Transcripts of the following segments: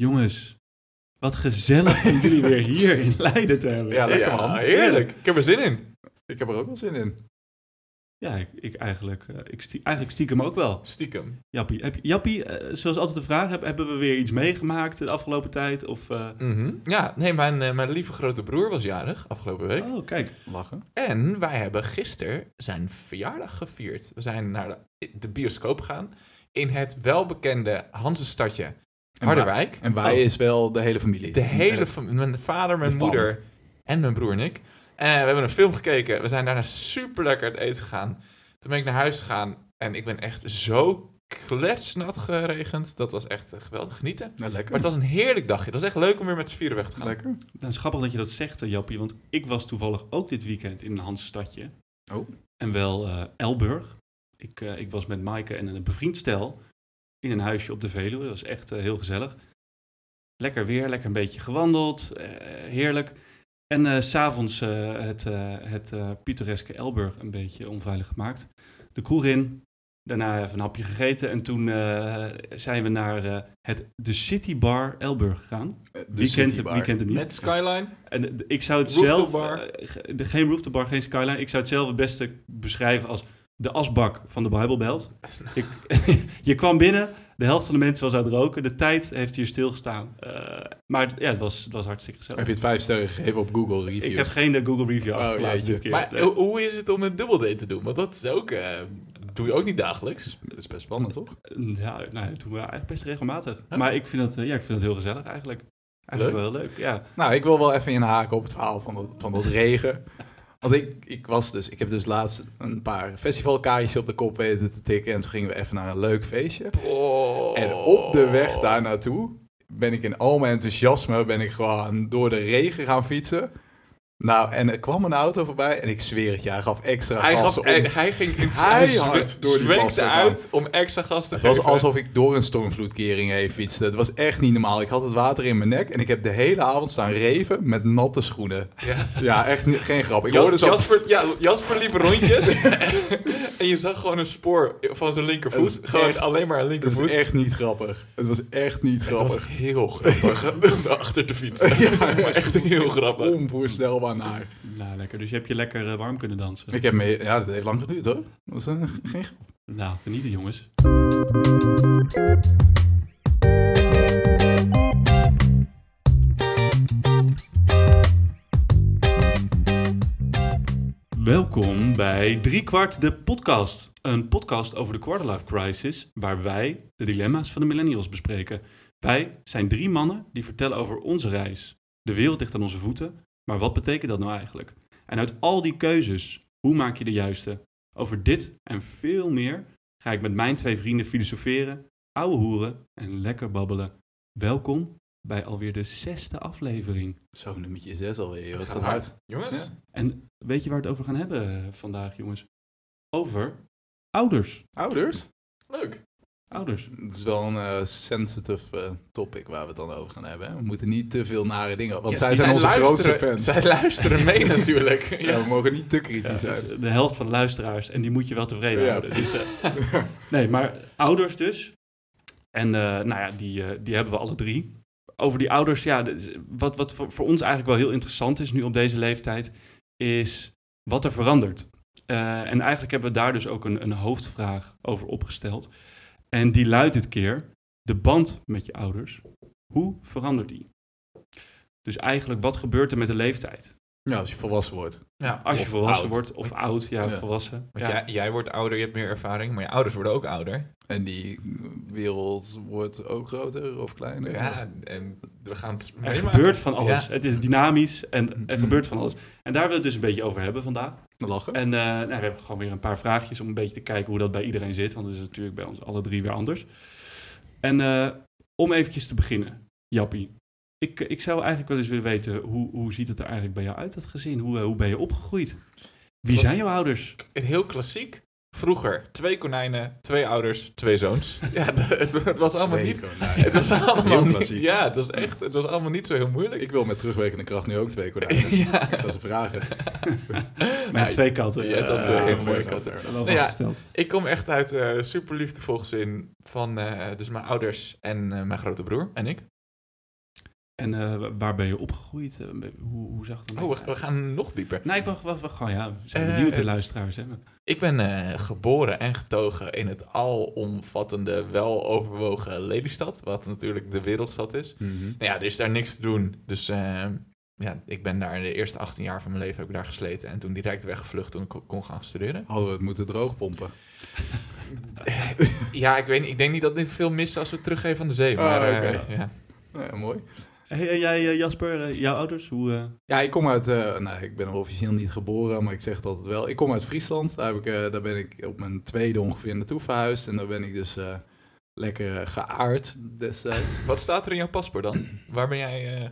Jongens, wat gezellig om jullie weer hier in Leiden te hebben. Ja, lekker Ja, man. heerlijk. Ik heb er zin in. Ik heb er ook wel zin in. Ja, ik, ik eigenlijk, eh, ik stie- eigenlijk stiekem ook wel. Stiekem. Jappie, heb, Jappie eh, zoals altijd de vraag, heb, hebben we weer iets meegemaakt de afgelopen tijd? Of, eh, Mhm. Ja, nee, mijn, mijn lieve grote broer was jarig afgelopen week. Oh, kijk. Lachen. En wij hebben gisteren zijn verjaardag gevierd. We zijn naar de, de bioscoop gegaan in het welbekende Hansestadje En Harderwijk. En wij Oh. is wel de hele familie. De hele Eh, fam- mijn vader, mijn de moeder en mijn broer en ik. En we hebben een film gekeken. We zijn daarna super lekker uit eten gegaan. Toen ben ik naar huis gegaan en ik ben echt zo kletsnat geregend. Dat was echt eh, geweldig genieten. Lekker. Maar het was een heerlijk dagje. Het was echt leuk om weer met z'n vieren weg te gaan. lekker. Het is grappig dat je dat zegt, eh, Jappie, want ik was toevallig ook dit weekend in een Hansstadje. Oh. En wel eh, Elburg. Ik, ik was met Maaike en een bevriend stel in een huisje op de Veluwe. Dat was echt eh, heel gezellig. Lekker weer, lekker een beetje gewandeld, eh, heerlijk. En s s'avonds eh, het, eh, het eh, pittoreske Elburg een beetje onveilig gemaakt. De koer in, daarna even een hapje gegeten. En toen zijn we naar het, de City Bar Elburg gegaan. De Wie kent, City Bar. wie kent hem niet? Met Skyline. En ik zou het zelf... de, geen rooftop bar, geen skyline. Ik zou het zelf het beste beschrijven als de asbak van de Bijbelbelt. ik, je kwam binnen, de helft van de mensen was aan het roken. De tijd heeft hier stilgestaan. Eh, maar het, ja, het, was, het was hartstikke gezellig. Heb je het vijf sterren gegeven op Google Reviews? Ik heb geen eh, Google review Oh, achtergelaten dit keer. Maar Nee. hoe- is het om een dubbeldate te doen? Want dat is ook... eh, doe je ook niet dagelijks. Dat is best spannend, toch? Ja, nou, dat doen we eigenlijk best regelmatig. Maar ik vind, eh, ja, ik vind het heel gezellig eigenlijk. Eigenlijk wel heel leuk, ja. Nou, ik wil wel even inhaken op het verhaal van dat, van dat regen. Want ik, ik was dus, ik heb dus laatst een paar festivalkaartjes op de kop weten te tikken. En toen gingen we even naar een leuk feestje. Oh. En op de weg daar naartoe ben ik in al mijn enthousiasme ben ik gewoon door de regen gaan fietsen. Nou, en er kwam een auto voorbij en ik zweer het je, hij gaf extra Hij, gas gaf, om. hij, hij ging in Keihard door gaan. uit om extra gas te Het geven. was alsof ik door een stormvloedkering heen fietste. Het was echt niet normaal. Ik had het water in mijn nek en ik heb de hele avond staan reven met natte schoenen. Ja. Ja, echt niet, geen grap. Ik hoorde zo... Jasper, ja, Jasper liep rondjes en je zag gewoon een spoor van zijn linkervoet. Het was Gewoon echt- alleen maar een Het was linkervoet. echt niet grappig. Het was echt niet Het was grappig. heel grappig om achter te fietsen. Ja, maar echt heel grappig. Onvoorstelbaar Nou, lekker. Dus je hebt je lekker eh, warm kunnen dansen. Ik heb me... Ja, dat heeft lang geduurd hoor. Dat was eh, geen grap. Nou, genieten jongens. Welkom bij Driekwart de podcast. Een podcast over de quarterlife crisis, waar wij de dilemma's van de millennials bespreken. Wij zijn drie mannen die vertellen over onze reis. De wereld ligt aan onze voeten, maar wat betekent dat nou eigenlijk? En uit al die keuzes, hoe maak je de juiste? Over dit en veel meer ga ik met mijn twee vrienden filosoferen, ouwe hoeren en lekker babbelen. Welkom bij alweer de zesde aflevering. Zo, nummertje 6 alweer. Het Dat gaat hard. Jongens, Ja. En weet je waar we het over gaan hebben eh, vandaag, jongens? Over ouders. Ouders? leuk. Ouders. Het is wel een eh, sensitive eh, topic waar we het dan over gaan hebben. Hè? We moeten niet te veel nare dingen... Want Ja, zij zijn onze grootste fans. Zij luisteren mee natuurlijk. Ja, Ja. we mogen niet te kritisch zijn. de helft van de luisteraars en die moet je wel tevreden Ja, houden. Dus, eh, nee, maar ouders dus. En nou ja, die, die hebben we alle drie. Over die ouders, ja, wat, wat voor, voor ons eigenlijk wel heel interessant is nu op deze leeftijd, is wat er verandert. En eigenlijk hebben we daar dus ook een, een hoofdvraag over opgesteld. En die luidt dit keer, de band met je ouders, hoe verandert die? Dus eigenlijk, wat gebeurt er met de leeftijd? Ja, als je volwassen wordt. Ja. Als je Of volwassen oud. wordt, of oud, ja, Ja. volwassen. Want Ja. jij, jij wordt ouder, je hebt meer ervaring, maar je ouders worden ook ouder. En die wereld wordt ook groter of kleiner. Ja, en we gaan het Er gebeurt van alles. Ja. Het is dynamisch en er Mhm. gebeurt van alles. En daar willen we het dus een beetje over hebben vandaag. Lachen. En eh, nou, we hebben gewoon weer een paar vraagjes om een beetje te kijken hoe dat bij iedereen zit. Want het is natuurlijk bij ons alle drie weer anders. En eh, om eventjes te beginnen, Jappie. Ik, ik zou eigenlijk wel eens willen weten, hoe, hoe ziet het er eigenlijk bij jou uit, dat gezin? Hoe, eh, hoe ben je opgegroeid? Wie zijn jouw ouders? Heel klassiek. Vroeger, twee konijnen, twee ouders, twee zoons. Ja, de- het, het was allemaal Twee niet... konijnen. Het was allemaal niet... klassiek. Ja, het was echt... Het was allemaal niet zo heel moeilijk. Ik wil met terugwerkende kracht nu ook twee konijnen. ja. Ik ga ze vragen. Mijn Nou, twee katten. je hebt al Eh, twee ja, hele wel mooie katten. Nou ja, vastgesteld. Ik kom echt uit een super liefdevol gezin van eh, dus mijn ouders en eh, mijn grote broer en ik. En eh, waar ben je opgegroeid? Eh, hoe, hoe zag het er Oh, we, we gaan nog dieper. Nee, ik wacht, wacht, wacht gewoon, ja, we zijn Eh, benieuwd de luisteraars. Hè? Ik ben eh, geboren en getogen in het alomvattende, weloverwogen Lelystad. Wat natuurlijk de wereldstad is. Mhm. Nou ja, er is daar niks te doen. Dus ja, ik ben daar de eerste 18 jaar van mijn leven heb ik daar gesleten. En toen direct weggevlucht toen ik ko- kon gaan studeren. Hadden we het moeten droogpompen. Ja, ik weet niet. Ik denk niet dat dit veel mist als we het teruggeven aan de zee. Oh, Maar eh, oké. ja. Ja, mooi. Hey, en jij, eh, Jasper, eh, jouw ouders, hoe... eh, Ja, ik kom uit, eh, nou, ik ben er officieel niet geboren, maar ik zeg het altijd wel. Ik kom uit Friesland. Daar, heb ik, daar ben ik op mijn tweede ongeveer naartoe verhuisd. En daar ben ik dus eh, lekker geaard destijds. Wat staat er in jouw paspoort dan? Waar ben jij eh,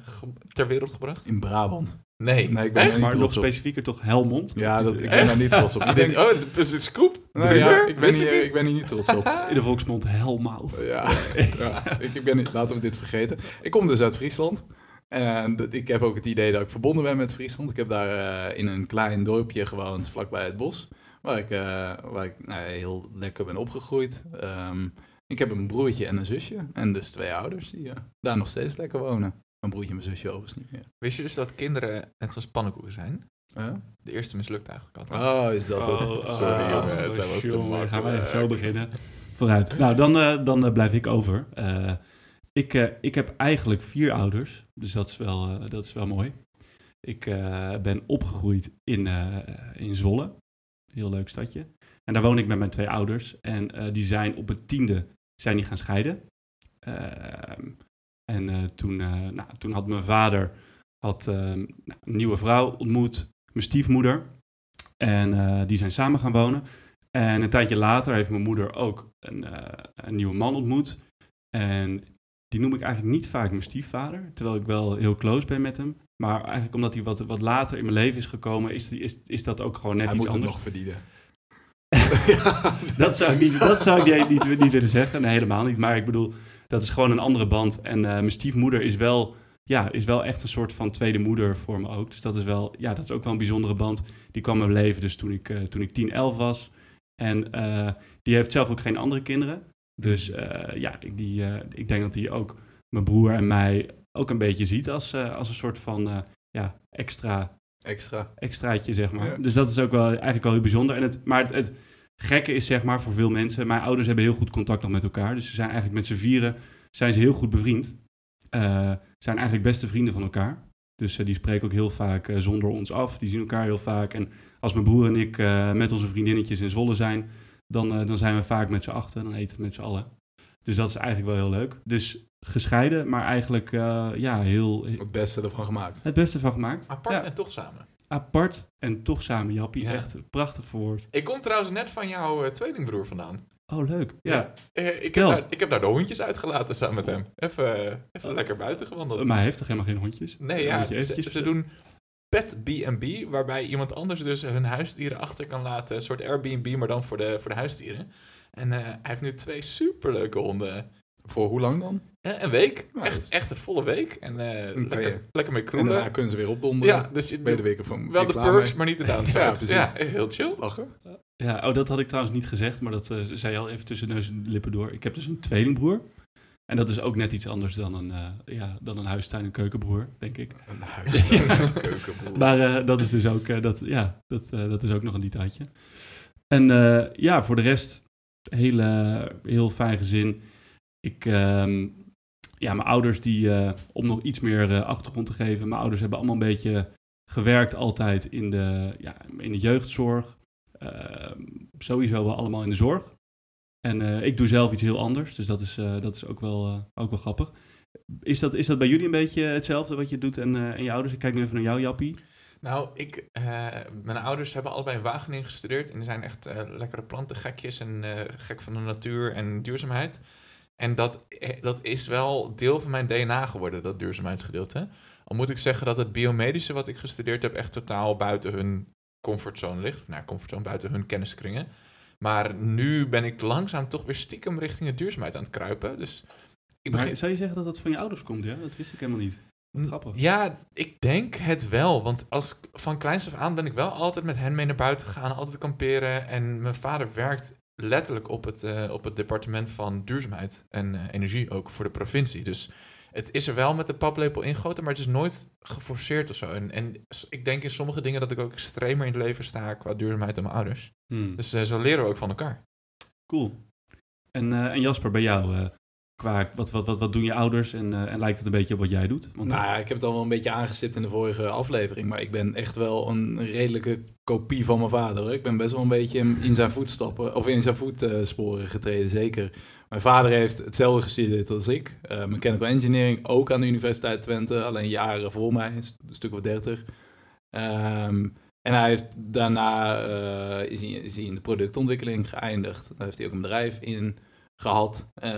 ter wereld gebracht? In Brabant. Nee. Nee, ik ben Echt? niet maar nog specifieker toch Helmond? Ja, dat, ik ben daar niet trots op. Ik denk, denk, oh, dat is een scoop. Nou ja, ik ben, hier, ik ben hier niet trots op. de volksmond Helmouth. Ja, ja ik, ik ben niet, laten we dit vergeten. Ik kom dus uit Friesland. En ik heb ook het idee dat ik verbonden ben met Friesland. Ik heb daar eh, in een klein dorpje gewoond, vlakbij het bos. Waar ik, eh, waar ik nou, heel lekker ben opgegroeid. Ehm, ik heb een broertje en een zusje. En dus twee ouders die eh, daar nog steeds lekker wonen. Mijn broertje en mijn zusje overigens niet meer. Wist je dus dat kinderen net zoals pannenkoeken zijn? Huh? De eerste mislukt eigenlijk altijd. Oh, is dat het? Oh, Sorry oh, jongen, zij was te Gaan we echt zo beginnen? Vooruit. Nou, dan, eh, dan eh, blijf ik over. Eh, ik, eh, ik heb eigenlijk vier ouders, dus dat is wel, eh, dat is wel mooi. Ik eh, ben opgegroeid in, eh, in Zwolle. Heel leuk stadje. En daar woon ik met mijn twee ouders. En eh, die zijn op het tiende zijn die gaan scheiden. Ehm, en eh, toen, eh, nou, toen had mijn vader had, nou, een nieuwe vrouw ontmoet, mijn stiefmoeder. En eh, die zijn samen gaan wonen. En een tijdje later heeft mijn moeder ook een, eh, een nieuwe man ontmoet. En die noem ik eigenlijk niet vaak mijn stiefvader, terwijl ik wel heel close ben met hem. Maar eigenlijk omdat hij wat, wat later in mijn leven is gekomen, is, is, is dat ook gewoon net Hij iets moet anders. nog verdienen. dat zou ik, niet, dat zou ik niet, niet, niet willen zeggen. Nee, helemaal niet. Maar ik bedoel, dat is gewoon een andere band. En eh, mijn stiefmoeder is wel, ja, is wel echt een soort van tweede moeder voor me ook. Dus dat is, wel, ja, dat is ook wel een bijzondere band. Die kwam in mijn leven dus toen ik, eh, toen ik 10, 11 was. En eh, die heeft zelf ook geen andere kinderen. Dus eh, ja, ik, die, ik denk dat hij ook mijn broer en mij ook een beetje ziet als, als een soort van ja, extra Extra. extraatje, zeg maar. Ja. Dus dat is ook wel eigenlijk wel heel bijzonder. En het, maar het, het gekke is, zeg maar, voor veel mensen... Mijn ouders hebben heel goed contact nog met elkaar. Dus ze zijn eigenlijk met z'n vieren zijn ze heel goed bevriend. Zijn eigenlijk beste vrienden van elkaar. Dus eh, die spreken ook heel vaak eh, zonder ons af. Die zien elkaar heel vaak. En als mijn broer en ik eh, met onze vriendinnetjes in Zwolle zijn... Dan, eh, dan zijn we vaak met z'n achten. Dan eten we met z'n allen. Dus dat is eigenlijk wel heel leuk. Dus gescheiden, maar eigenlijk eh, ja, heel, Het beste ervan gemaakt. het beste van gemaakt. Apart Ja, en toch samen. apart en toch samen, Jappie. Ja. Echt prachtig verwoord. Ik kom trouwens net van jouw eh, tweelingbroer vandaan. Oh, leuk. Ja, Eh, ik, heb daar, ik heb daar de hondjes uitgelaten samen met hem. Even, eh, even lekker buiten gewandeld. maar hij heeft toch helemaal geen hondjes? Nee, ja, ze, doen pet B&B, waarbij iemand anders dus hun huisdieren achter kan laten. Een soort Airbnb, maar dan voor de, voor de huisdieren. En eh, hij heeft nu twee superleuke honden. Voor hoe lang dan? Eh, een week, Nice. echt, echt een volle week. En eh, kan je- lekker, lekker mee En daarna kroelen. kunnen ze weer opdonderen. Ja, dus je de weken van wel de perks, mee? maar niet de downsides. Ja, heel chill. Lachen. Ja, oh, dat had ik trouwens niet gezegd, maar dat eh, zei je al even tussen neus en lippen door. Ik heb dus een tweelingbroer. En dat is ook net iets anders dan een, eh, ja, dan een huistuin- en keukenbroer, denk ik. Een huis, een keukenboer. Maar eh, dat is dus ook, eh, dat, ja, dat, eh, dat is ook nog een detailtje. En eh, ja, voor de rest, heel, eh, heel fijn gezin. Ik, ehm, ja, mijn ouders, die, eh, om nog iets meer eh, achtergrond te geven. Mijn ouders hebben allemaal een beetje gewerkt altijd in de, ja, in de jeugdzorg. Ehm, sowieso wel allemaal in de zorg. En eh, ik doe zelf iets heel anders, dus dat is, dat is ook, wel, ook wel grappig. Is dat, is dat bij jullie een beetje hetzelfde wat je doet en, en je ouders? Ik kijk nu even naar jou, Jappie. Nou, ik, mijn ouders hebben allebei in Wageningen gestudeerd. En zijn echt lekkere plantengekjes en gek van de natuur en duurzaamheid. En dat, eh, dat is wel deel van mijn DNA geworden, dat duurzaamheidsgedeelte. Al moet ik zeggen dat het biomedische wat ik gestudeerd heb echt totaal buiten hun comfortzone ligt. Nou, comfortzone buiten hun kenniskringen. Maar nu ben ik langzaam toch weer stiekem richting de duurzaamheid aan het kruipen. Dus ik begin, Maar zou je zeggen dat dat van je ouders komt? Ja, dat wist ik helemaal niet. Wat grappig. ja, ik denk het wel. Want als, van kleins af aan ben ik wel altijd met hen mee naar buiten gegaan. Altijd kamperen. En mijn vader werkt letterlijk op het, eh, op het departement van duurzaamheid en eh, energie ook voor de provincie. Dus het is er wel met de paplepel ingegoten, maar het is nooit geforceerd of zo. En, en ik denk in sommige dingen dat ik ook extremer in het leven sta qua duurzaamheid dan mijn ouders. Hmm. Dus eh, zo leren we ook van elkaar. Cool. En, en Jasper, bij jou, qua, wat, wat, wat, wat doen je ouders en, eh, en lijkt het een beetje op wat jij doet? Want, Nou ja, ik heb het al wel een beetje aangestipt in de vorige aflevering. Maar ik ben echt wel een redelijke kopie van mijn vader. hoor. Ik ben best wel een beetje in zijn voetstappen, of in zijn voetsporen getreden, zeker. Mijn vader heeft hetzelfde gestudeerd als ik. Eh, mechanical engineering, ook aan de Universiteit Twente. Alleen jaren voor mij, een stuk of dertig. Ehm, en hij heeft daarna eh, is, in de productontwikkeling geëindigd. Daar heeft hij ook een bedrijf in gehad. Eh,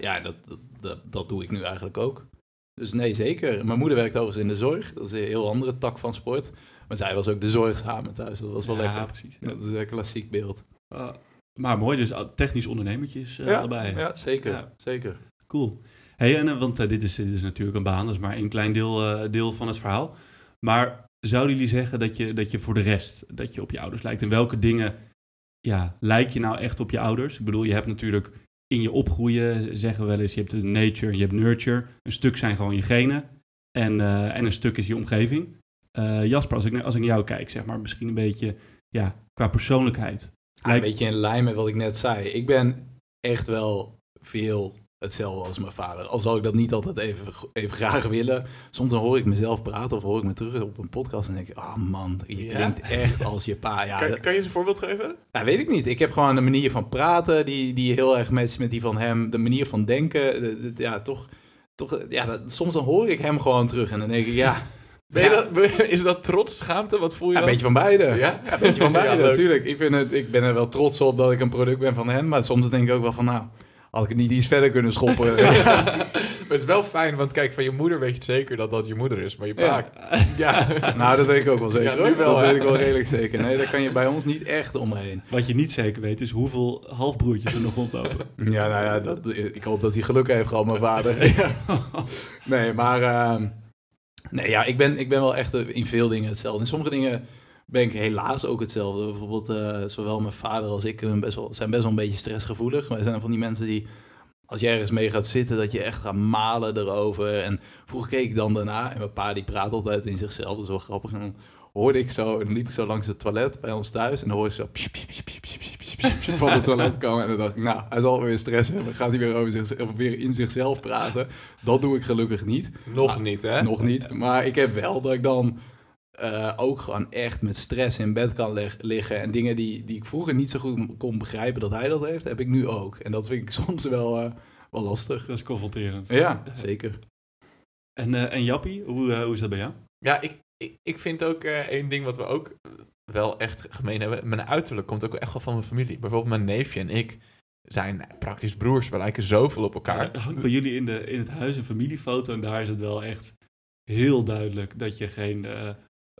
ja, dat, dat, dat doe ik nu eigenlijk ook. Dus nee, zeker. Mijn moeder werkt overigens in de zorg. Dat is een heel andere tak van sport. Maar zij was ook de zorgzame thuis. Dat was wel ja, lekker. precies. Ja. Dat is een klassiek beeld. Uh, maar mooi, dus uh, technisch ondernemertjes uh, allebei. Ja, zeker. Ja. zeker. Cool. Hey, en, uh, want dit, is, dit is natuurlijk een baan, dat is maar een klein deel, deel van het verhaal. Maar zouden jullie zeggen dat je, dat je voor de rest, dat je op je ouders lijkt? En welke dingen ja, lijk je nou echt op je ouders? Ik bedoel, je hebt natuurlijk in je opgroeien, zeggen we wel eens, je hebt de nature, je hebt nurture. Een stuk zijn gewoon je genen en, uh, en een stuk is je omgeving. Uh, Jasper, als ik, als ik naar jou kijk, zeg maar, misschien een beetje ja, qua persoonlijkheid. Ja, een beetje in lijn met wat ik net zei. Ik ben echt wel veel hetzelfde als mijn vader. Al zou ik dat niet altijd even, even graag willen. Soms dan hoor ik mezelf praten of hoor ik me terug op een podcast en denk ik... Oh man, je Ja? klinkt echt als je pa. Ja, kan, je eens een voorbeeld geven? Ja, weet ik niet. Ik heb gewoon een manier van praten die, die heel erg matcht met die van hem. De manier van denken. de- de- ja, toch, toch, ja, dat- soms dan hoor ik hem gewoon terug en dan denk ik, ja... Ben je Ja. dat, ben je- is dat trots, schaamte? Wat voel je Ja, een dan? beetje van beide. Ja? een beetje van beide, natuurlijk. Ik, vind het, ik ben er wel trots op dat ik een product ben van hem. Maar soms denk ik ook wel van, nou, had ik het niet iets verder kunnen schoppen. Maar het is wel fijn, want kijk, van je moeder weet je zeker dat dat je moeder is. Maar je pa... Ja. Ja. nou, dat weet ik ook wel zeker. Ja, wel, dat hè? weet ik wel redelijk zeker. Nee, daar kan je bij ons niet echt omheen. Wat je niet zeker weet, is hoeveel halfbroertjes er nog rondlopen. Ja, nou ja, dat, ik hoop dat hij geluk heeft gehad, mijn vader. Ja. Nee, maar ehm, nee, ja, ik, ben, ik ben wel echt eh, in veel dingen hetzelfde. In sommige dingen ben ik helaas ook hetzelfde. Bijvoorbeeld, eh, zowel mijn vader als ik best wel, zijn best wel een beetje stressgevoelig. Wij zijn van die mensen die, als jij ergens mee gaat zitten, dat je echt gaat malen erover. En vroeger keek ik dan daarna en mijn pa die praat altijd in zichzelf. Dat is wel grappig. En dan hoorde ik zo, en liep ik zo langs het toilet bij ons thuis. En dan hoorde ik zo van het toilet komen. En dan dacht ik, nou, hij zal weer stress hebben. Gaat hij weer, over zichzelf, weer in zichzelf praten. Dat doe ik gelukkig niet. Nog niet, hè? Nog niet. Maar ik heb wel dat ik dan eh, ook gewoon echt met stress in bed kan liggen. En dingen die, die ik vroeger niet zo goed kon begrijpen dat hij dat heeft, heb ik nu ook. En dat vind ik soms wel, eh, wel lastig. Dat is confronterend. Ja, zeker. En, eh, en Jappie, hoe, hoe is dat bij jou? Ja, ik, ik, ik vind ook eh één ding wat we ook wel echt gemeen hebben. Mijn uiterlijk komt ook echt wel van mijn familie. Bijvoorbeeld mijn neefje en ik zijn praktisch broers. We lijken zoveel op elkaar. Er hangt bij jullie in, de, in het huis een familiefoto en daar is het wel echt heel duidelijk dat je geen eh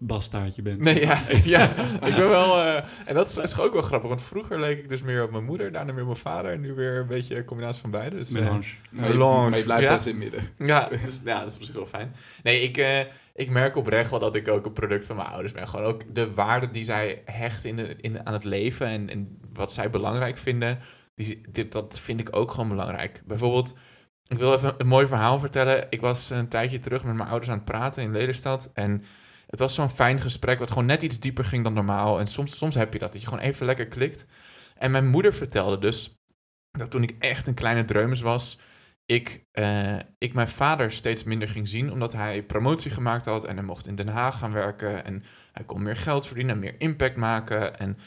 bastaardje bent. Nee, ja, ja, ik ben wel... eh, en dat is, is ook wel grappig, want vroeger leek ik dus meer op mijn moeder, daarna meer op mijn vader en nu weer een beetje een combinatie van beide. Dus, eh, Melange. Maar je, Melange, maar je blijft ja. ergens in het midden. Ja, dus, ja, dat is op zich wel fijn. Nee, ik, eh, ik merk oprecht wel dat ik ook een product van mijn ouders ben. Gewoon ook de waarde die zij hechten in de, in, aan het leven en, en wat zij belangrijk vinden, die, dit, dat vind ik ook gewoon belangrijk. Bijvoorbeeld, ik wil even een mooi verhaal vertellen. Ik was een tijdje terug met mijn ouders aan het praten in Lelystad en het was zo'n fijn gesprek wat gewoon net iets dieper ging dan normaal. En soms, soms heb je dat, dat je gewoon even lekker klikt. En mijn moeder vertelde dus dat toen ik echt een kleine dreumes was, ik, eh, ik mijn vader steeds minder ging zien, omdat hij promotie gemaakt had en hij mocht in Den Haag gaan werken en hij kon meer geld verdienen en meer impact maken. En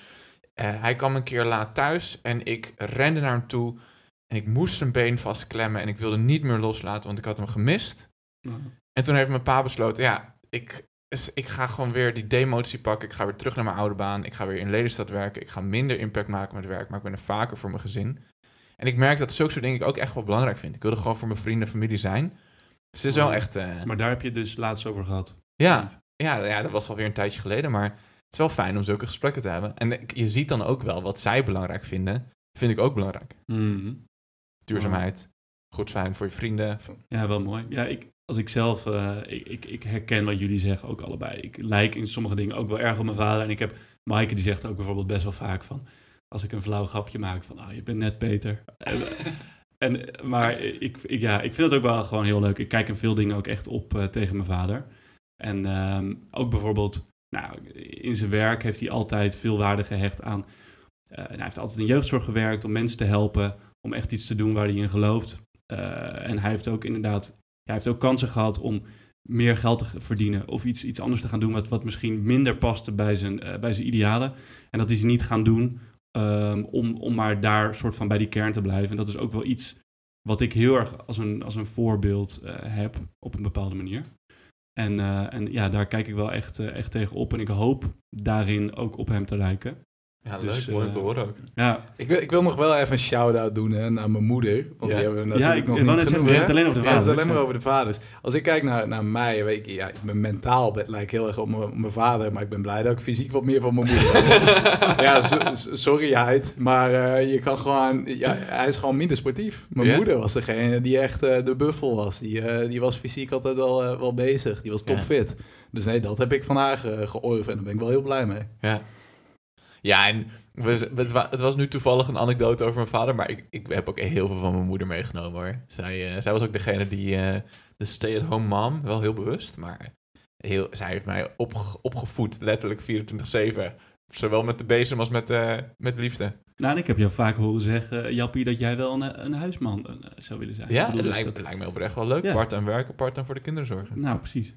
eh, hij kwam een keer laat thuis en ik rende naar hem toe en ik moest zijn been vastklemmen en ik wilde niet meer loslaten, want ik had hem gemist. En toen heeft mijn pa besloten, ja, ik, is- ik ga gewoon weer die demotie pakken. Ik ga weer terug naar mijn oude baan. Ik ga weer in Lelystad werken. Ik ga minder impact maken met werk, maar ik ben er vaker voor mijn gezin. En ik merk dat zulke soort dingen ik ook echt wel belangrijk vind. Ik wilde gewoon voor mijn vrienden en familie zijn. Dus het is wel Oh. echt... eh, Maar daar heb je het dus laatst over gehad. ja, ja, ja, dat was alweer een tijdje geleden, maar het is wel fijn om zulke gesprekken te hebben. En je ziet dan ook wel wat zij belangrijk vinden, vind ik ook belangrijk. Mhm. Duurzaamheid, goed zijn voor je vrienden. Ja, wel mooi. Ja, ik, als ik zelf, eh, ik, ik, ik herken wat jullie zeggen ook allebei. Ik lijk in sommige dingen ook wel erg op mijn vader. En ik heb, Maaike die zegt ook bijvoorbeeld best wel vaak van, als ik een flauw grapje maak van, oh, je bent net beter. En, maar ik, ik, ja, ik vind het ook wel gewoon heel leuk. Ik kijk in veel dingen ook echt op eh, tegen mijn vader. En ehm, ook bijvoorbeeld, nou, in zijn werk heeft hij altijd veel waarde gehecht aan. eh, hij heeft altijd in jeugdzorg gewerkt om mensen te helpen, om echt iets te doen waar hij in gelooft. En hij heeft ook inderdaad, hij heeft ook kansen gehad om meer geld te verdienen of iets, iets anders te gaan doen wat, wat misschien minder paste bij zijn, eh, bij zijn idealen. En dat is hij niet gaan doen ehm, om, om maar daar soort van bij die kern te blijven. En dat is ook wel iets wat ik heel erg als een, als een voorbeeld eh, heb op een bepaalde manier. En, eh, en ja, daar kijk ik wel echt, echt tegen op. En ik hoop daarin ook op hem te lijken. Ja, Dus, leuk. Mooi eh, te horen ook. Ja, Ik wil, ik wil nog wel even een shout-out doen hè, naar mijn moeder. Want Ja. die hebben we ja natuurlijk ik nog niet net genoemd, het alleen over de Ja, het vaders. alleen maar over de vaders. Als ik kijk naar, naar mij, weet ik, ja, ik ben mentaal ben, lijk ik heel erg op mijn, op mijn vader, maar ik ben blij dat ik fysiek wat meer van mijn moeder ja, so- so- sorry Heid, maar eh, je kan gewoon, ja, hij is gewoon minder sportief. Mijn Ja? moeder was degene die echt eh, de buffel was. Die, eh, die was fysiek altijd wel, eh, wel bezig, die was Ja. topfit. Dus nee, dat heb ik van haar ge- georven en daar ben ik wel heel blij mee. Ja. Ja, en we, het wa- het was nu toevallig een anekdote over mijn vader, maar ik, ik heb ook heel veel van mijn moeder meegenomen hoor. Zij, eh, zij was ook degene die eh, de stay-at-home mom, wel heel bewust, maar heel, zij heeft mij opge- opgevoed, letterlijk 24-7. Zowel met de bezem als met, eh, met liefde. Nou, en ik heb jou vaak horen zeggen, Jappie, dat jij wel een, een huisman zou willen zijn. Ja, bedoel, het dus lijkt, dat- lijkt me oprecht wel leuk. Ja. Part-time werken, part-time voor de kinderen zorgen. Nou, precies.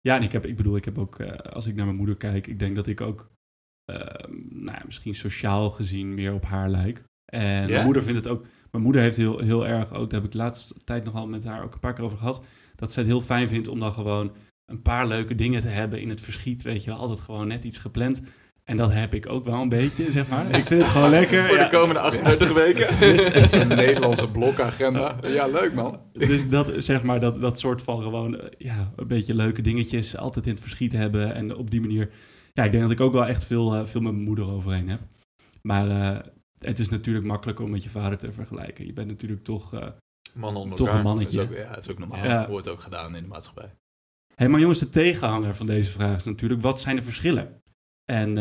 Ja, en ik, heb, ik bedoel, ik heb ook, als ik naar mijn moeder kijk, ik denk dat ik ook nou, ja, misschien sociaal gezien meer op haar lijk. En Ja? mijn moeder vindt het ook, mijn moeder heeft heel, heel erg ook, daar heb ik de laatste tijd nogal met haar ook een paar keer over gehad, dat zij het heel fijn vindt om dan gewoon een paar leuke dingen te hebben in het verschiet, weet je wel, altijd gewoon net iets gepland. En dat heb ik ook wel een beetje, zeg maar. Ik vind het gewoon lekker. Voor de komende 38 weken. Het is een Nederlandse blokagenda. Ja, leuk man. Dus dat, zeg maar, dat, dat soort van gewoon, ja, een beetje leuke dingetjes altijd in het verschiet hebben. En op die manier, ja, ik denk dat ik ook wel echt veel, eh, veel met mijn moeder overheen heb. Maar eh, het is natuurlijk makkelijker om met je vader te vergelijken. Je bent natuurlijk toch, eh Man onder toch een elkaar. Dat is mannetje. ook, ja, dat is ook normaal. Ja. Wordt ook gedaan in de maatschappij. Hé, maar jongens, de tegenhanger van deze vraag is natuurlijk, wat zijn de verschillen? En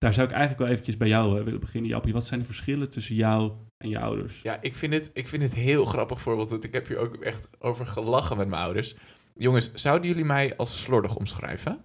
daar zou ik eigenlijk wel eventjes bij jou willen beginnen, Jappie. Wat zijn de verschillen tussen jou en je ouders? Ja, ik vind het, ik vind het heel grappig voorbeeld. Want ik heb hier ook echt over gelachen met mijn ouders. Jongens, zouden jullie mij als slordig omschrijven?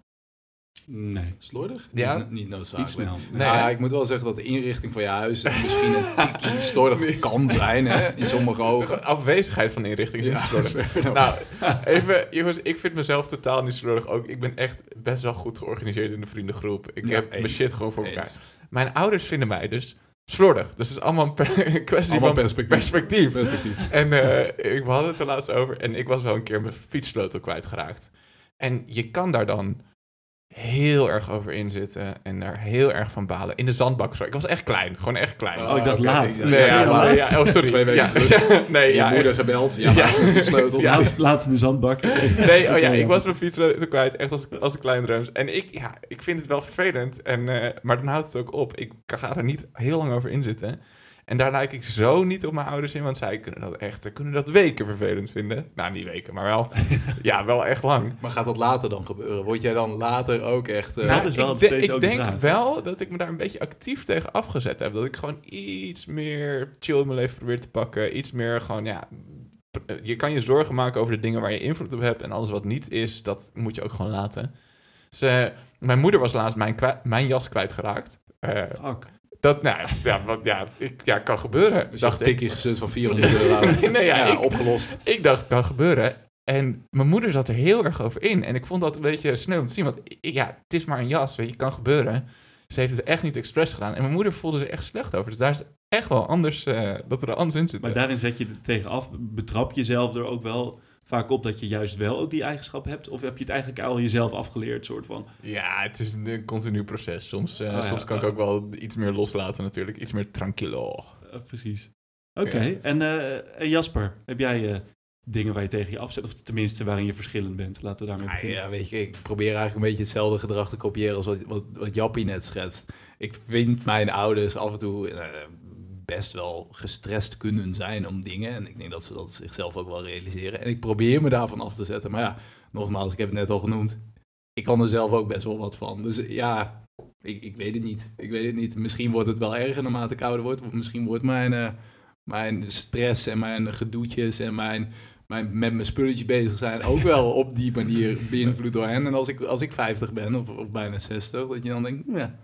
Nee, Slordig? Ja. Niet, niet noodzakelijk. niet snel. Nee, Nou, hè? ik moet wel zeggen dat de inrichting van je huis misschien een tikkie slordig kan zijn, hè? In sommige ogen. afwezigheid van inrichting is Ja. slordig. Nou, even, jongens, ik vind mezelf totaal niet slordig. Ook, ik ben echt best wel goed georganiseerd in de vriendengroep. Ik Ja, heb mijn shit gewoon voor elkaar. Eens. Mijn ouders vinden mij dus slordig. Dus het is allemaal een per- kwestie Allemaal van perspectief. perspectief. Perspectief. En eh, ik, we hadden het er laatst over. En ik was wel een keer mijn fietssleutel kwijtgeraakt. En je kan daar dan heel erg over inzitten. En daar heel erg van balen. In de zandbak. Sorry. Ik was echt klein. Gewoon echt klein. Oh, ik dacht oké. laatst. Ja, nee, ja, laatst. ja, oh, sorry. Twee weken ja, terug. nee, Je ja, moeder echt. gebeld. Ja, sleutel. Ja. Laatst, laatst in de zandbak. Nee, oh ja, ik was mijn fietssleutel kwijt. Echt als, als een klein drums. En ik, ja, ik vind het wel vervelend. En, eh, maar dan houdt het ook op. Ik ga er niet heel lang over inzitten. En daar lijk ik zo niet op mijn ouders in. Want zij kunnen dat echt kunnen dat weken vervelend vinden. Nou, niet weken, maar wel. ja, wel echt lang. Maar gaat dat later dan gebeuren? Word jij dan later ook echt... eh, Nou, Dat is wel ik, de- steeds ik ook denk vraag. wel dat ik me daar een beetje actief tegen afgezet heb. Dat ik gewoon iets meer chill in mijn leven probeer te pakken. Iets meer gewoon, ja... p- Je kan je zorgen maken over de dingen waar je invloed op hebt. En alles wat niet is, dat moet je ook gewoon laten. Dus, eh, mijn moeder was laatst mijn, mijn jas kwijtgeraakt. Eh Fuck. Dat, nou ja, wat, ja, ik, ja, kan gebeuren, dus dacht tikkie gezet van 400 euro. Nee, ja, ja, ik- opgelost. Ik dacht, kan gebeuren. En mijn moeder zat er heel erg over in. En ik vond dat een beetje sneu om te zien. Want ja, het is maar een jas, weet je, kan gebeuren. Ze heeft het echt niet expres gedaan. En mijn moeder voelde er echt slecht over. Dus daar is echt wel anders, eh, dat er anders in zit. Maar daarin zet je er tegen af. Betrap je jezelf er ook wel vaak op dat je juist wel ook die eigenschap hebt? Of heb je het eigenlijk al jezelf afgeleerd, soort van? Ja, het is een, continu proces. Soms, eh, Oh ja, soms kan ik oh. ook wel iets meer loslaten natuurlijk. Iets meer tranquilo. Eh, precies. Oké, Ja. en eh, en Jasper, heb jij dingen waar je tegen je afzet? Of tenminste waarin je verschillend bent? Laten we daarmee Ah, beginnen. ja, weet je, ik probeer eigenlijk een beetje hetzelfde gedrag te kopiëren als wat, wat, wat Jappie net schetst. Ik vind mijn ouders af en toe best wel gestrest kunnen zijn om dingen. En ik denk dat ze dat zichzelf ook wel realiseren. En ik probeer me daarvan af te zetten. Maar ja, nogmaals, ik heb het net al genoemd. Ik kan er zelf ook best wel wat van. Dus ja, ik, ik weet het niet. Ik weet het niet. Misschien wordt het wel erger naarmate ik ouder word. Of misschien wordt mijn, eh, mijn stress en mijn gedoetjes en mijn, mijn met mijn spulletjes bezig zijn ook wel op die manier beïnvloed door hen. En als ik, als ik 50 ben of, of bijna 60, dat je dan denkt, ja,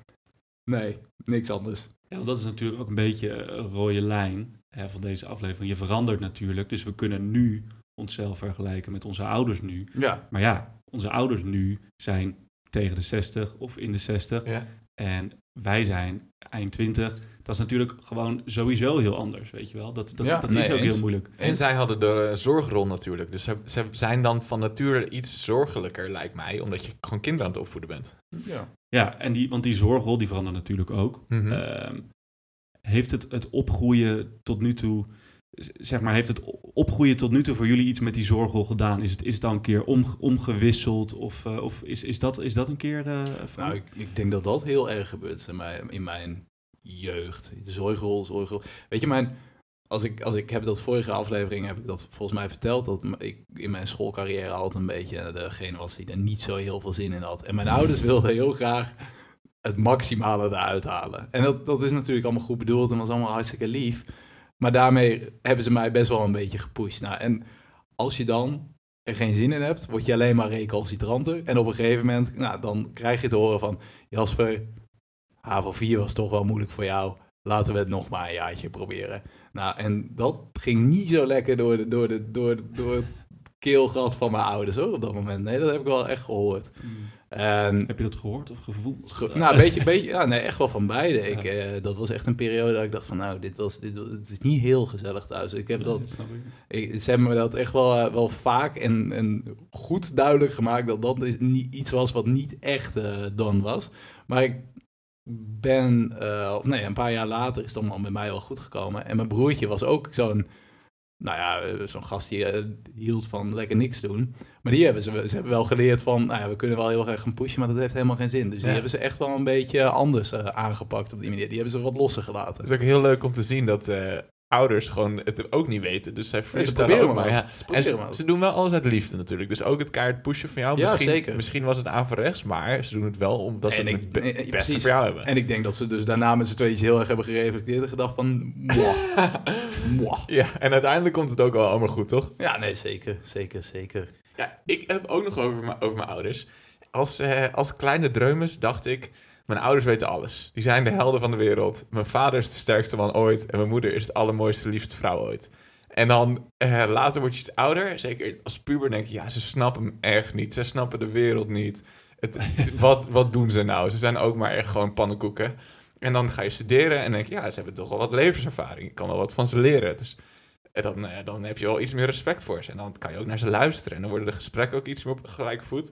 nee, niks anders. Ja, want dat is natuurlijk ook een beetje een rode lijn hè, van deze aflevering. Je verandert natuurlijk, dus we kunnen nu onszelf vergelijken met onze ouders nu. Ja, Maar ja, onze ouders nu zijn tegen de 60 of in de 60 Ja. en wij zijn eind 20. Dat is natuurlijk gewoon sowieso heel anders, weet je wel. Dat, dat, Ja, dat nee, is ook eens. heel moeilijk. En zij hadden de eh, zorgrol natuurlijk. Dus ze, ze zijn dan van nature iets zorgelijker, lijkt mij. Omdat je gewoon kinderen aan het opvoeden bent. ja. Ja, en die, want die zorgrol die verandert natuurlijk ook. Mhm. Ehm, heeft het, het opgroeien tot nu toe, zeg maar, heeft het opgroeien tot nu toe voor jullie iets met die zorgrol gedaan? Is het, is het dan een keer om, omgewisseld? Of, eh, of is, is, dat, is dat een keer? Nou, ik, ik denk dat dat heel erg gebeurt in mijn, in mijn jeugd. De zorgrol, zorgrol. Weet je, mijn, als ik, als ik heb dat vorige aflevering, heb ik dat volgens mij verteld, dat ik in mijn schoolcarrière altijd een beetje degene was die er niet zo heel veel zin in had. En mijn ouders wilden heel graag het maximale eruit halen. En dat, dat is natuurlijk allemaal goed bedoeld en was allemaal hartstikke lief. Maar daarmee hebben ze mij best wel een beetje gepusht. Nou, en als je dan er geen zin in hebt, word je alleen maar recalcitranter. En op een gegeven moment, nou, dan krijg je te horen van... Jasper, HAVO 4 was toch wel moeilijk voor jou. Laten we het nog maar een jaartje proberen. Nou, en dat ging niet zo lekker door, de, door, de, door, de, door het keelgat van mijn ouders hoor, op dat moment. Nee, dat heb ik wel echt gehoord. Mm. En Heb je dat gehoord of gevoeld? Ge- Nou, een beetje, beetje, ja, nee, echt wel van beide. Ik, eh, dat was echt een periode dat ik dacht van, nou, dit was, dit, het is niet heel gezellig thuis. Ik heb dat, snap ik. ik, ze hebben me dat echt wel, eh, wel vaak en, en goed duidelijk gemaakt dat dat is niet, iets was wat niet echt eh dan was. Maar ik ben, eh, of nee, een paar jaar later is het allemaal met mij wel goed gekomen. En mijn broertje was ook zo'n, nou ja, eh, zo'n gast die eh, hield van lekker niks doen. Maar die hebben ze, ze hebben wel geleerd van, nou ja, we kunnen wel heel erg gaan pushen, maar dat heeft helemaal geen zin. Dus die hebben ze echt wel een beetje anders aangepakt op die manier. Die hebben ze wat losser gelaten. Het is ook heel leuk om te zien dat ouders gewoon het ook niet weten. Dus zij Nee, ze ook maar. Ja. Ze En doen wel alles uit liefde natuurlijk. Dus ook het kaart pushen van jou. Ja, misschien, zeker. misschien was het averechts, maar ze doen het wel omdat ze En ik- het het beste precies. voor jou hebben. En ik denk dat ze dus daarna met z'n tweeën heel erg hebben gereflecteerd en gedacht van, mwah, mwah. Ja, en uiteindelijk komt het ook wel allemaal goed, toch? Ja, nee, zeker, zeker, zeker. Ja, ik heb ook nog over, mijn- over mijn ouders. Als, eh, als kleine dreumes dacht ik, mijn ouders weten alles. Die zijn de helden van de wereld. Mijn vader is de sterkste man ooit. En mijn moeder is de allermooiste, liefste vrouw ooit. En dan eh, later word je iets ouder. Zeker als puber denk je, ja, ze snappen hem echt niet. Ze snappen de wereld niet. Het, wat, wat doen ze nou? Ze zijn ook maar echt gewoon pannenkoeken. En dan ga je studeren en denk je, ja, ze hebben toch wel wat levenservaring. Ik kan wel wat van ze leren. Dus en dan, eh, dan heb je wel iets meer respect voor ze. En dan kan je ook naar ze luisteren. En dan worden de gesprekken ook iets meer op gelijke voet.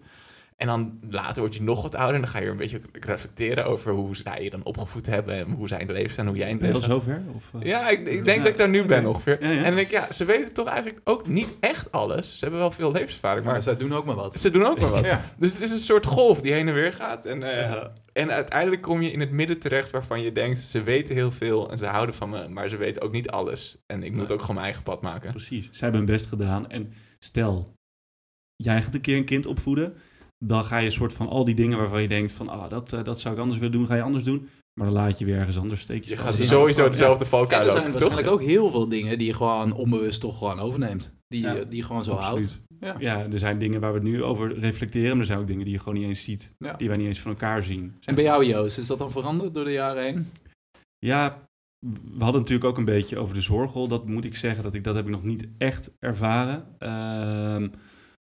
En dan later word je nog wat ouder. En dan ga je een beetje reflecteren over hoe zij je dan opgevoed hebben. En hoe zij in het leven staan. Hoe jij in het leven staat. zover? Of, eh? Ja, ik, ik denk Ja, dat ik daar nu ben ongeveer. Ja, ja. En dan denk ik, ja, ze weten toch eigenlijk ook niet echt alles. Ze hebben wel veel levenservaring. Maar Maar zij doen ook maar wat. ze doen ook maar wat. Ja. Dus het is een soort golf die heen en weer gaat. En, eh, en uiteindelijk kom je in het midden terecht waarvan je denkt... ze weten heel veel en ze houden van me, maar ze weten ook niet alles. En ik moet ook gewoon mijn eigen pad maken. Precies. Zij hebben hun best gedaan. En stel, jij gaat een keer een kind opvoeden. Dan ga je een soort van al die dingen waarvan je denkt van... Ah, dat, eh, dat zou ik anders willen doen, ga je anders doen. Maar dan laat je weer ergens anders steekjes Je vast. gaat Ja, sowieso Ja. dezelfde En valkuil er zijn lopen, waarschijnlijk toch? ook heel veel dingen die je gewoon onbewust toch gewoon overneemt. Die, Ja. je- die je gewoon zo Absoluut. houdt. Ja. Ja, er zijn dingen waar we het nu over reflecteren. Maar er zijn ook dingen die je gewoon niet eens ziet. Ja. Die wij niet eens van elkaar zien. En bij jou Joost, is dat dan veranderd door de jaren heen? Ja, we hadden natuurlijk ook een beetje over de zorgrol. Dat moet ik zeggen, dat, ik, dat heb ik nog niet echt ervaren. Ehm,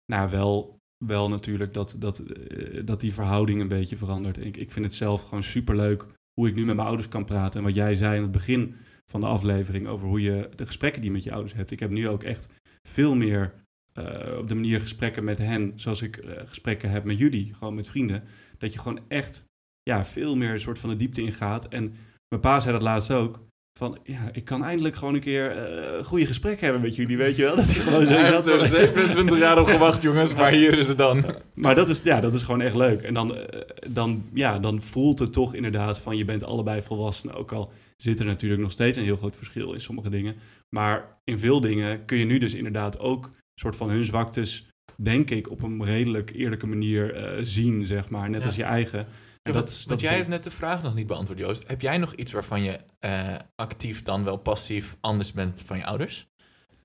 nou, wel, wel natuurlijk dat, dat, eh, dat die verhouding een beetje verandert. Ik, ik vind het zelf gewoon superleuk hoe ik nu met mijn ouders kan praten. En wat jij zei in het begin van de aflevering over hoe je de gesprekken die je met je ouders hebt. Ik heb nu ook echt veel meer eh, op de manier gesprekken met hen, zoals ik eh, gesprekken heb met jullie, gewoon met vrienden. Dat je gewoon echt ja, veel meer een soort van de diepte ingaat. En mijn pa zei dat laatst ook. Van, ja, ik kan eindelijk gewoon een keer eh, een goede gesprek hebben met jullie, weet je wel? Dat hij gewoon zo Hij zat heeft er van- 27 jaar op gewacht, jongens, maar hier is het dan. Maar dat is, ja, dat is gewoon echt leuk. En dan, eh, dan, ja, dan voelt het toch inderdaad van je bent allebei volwassen. Ook al zit er natuurlijk nog steeds een heel groot verschil in sommige dingen. Maar in veel dingen kun je nu dus inderdaad ook een soort van hun zwaktes, denk ik, op een redelijk eerlijke manier eh, zien, zeg maar. Net Ja. als je eigen. En Ja, dat, want- dat jij hebt net de vraag nog niet beantwoord, Joost. Heb jij nog iets waarvan je eh, actief dan wel passief anders bent van je ouders?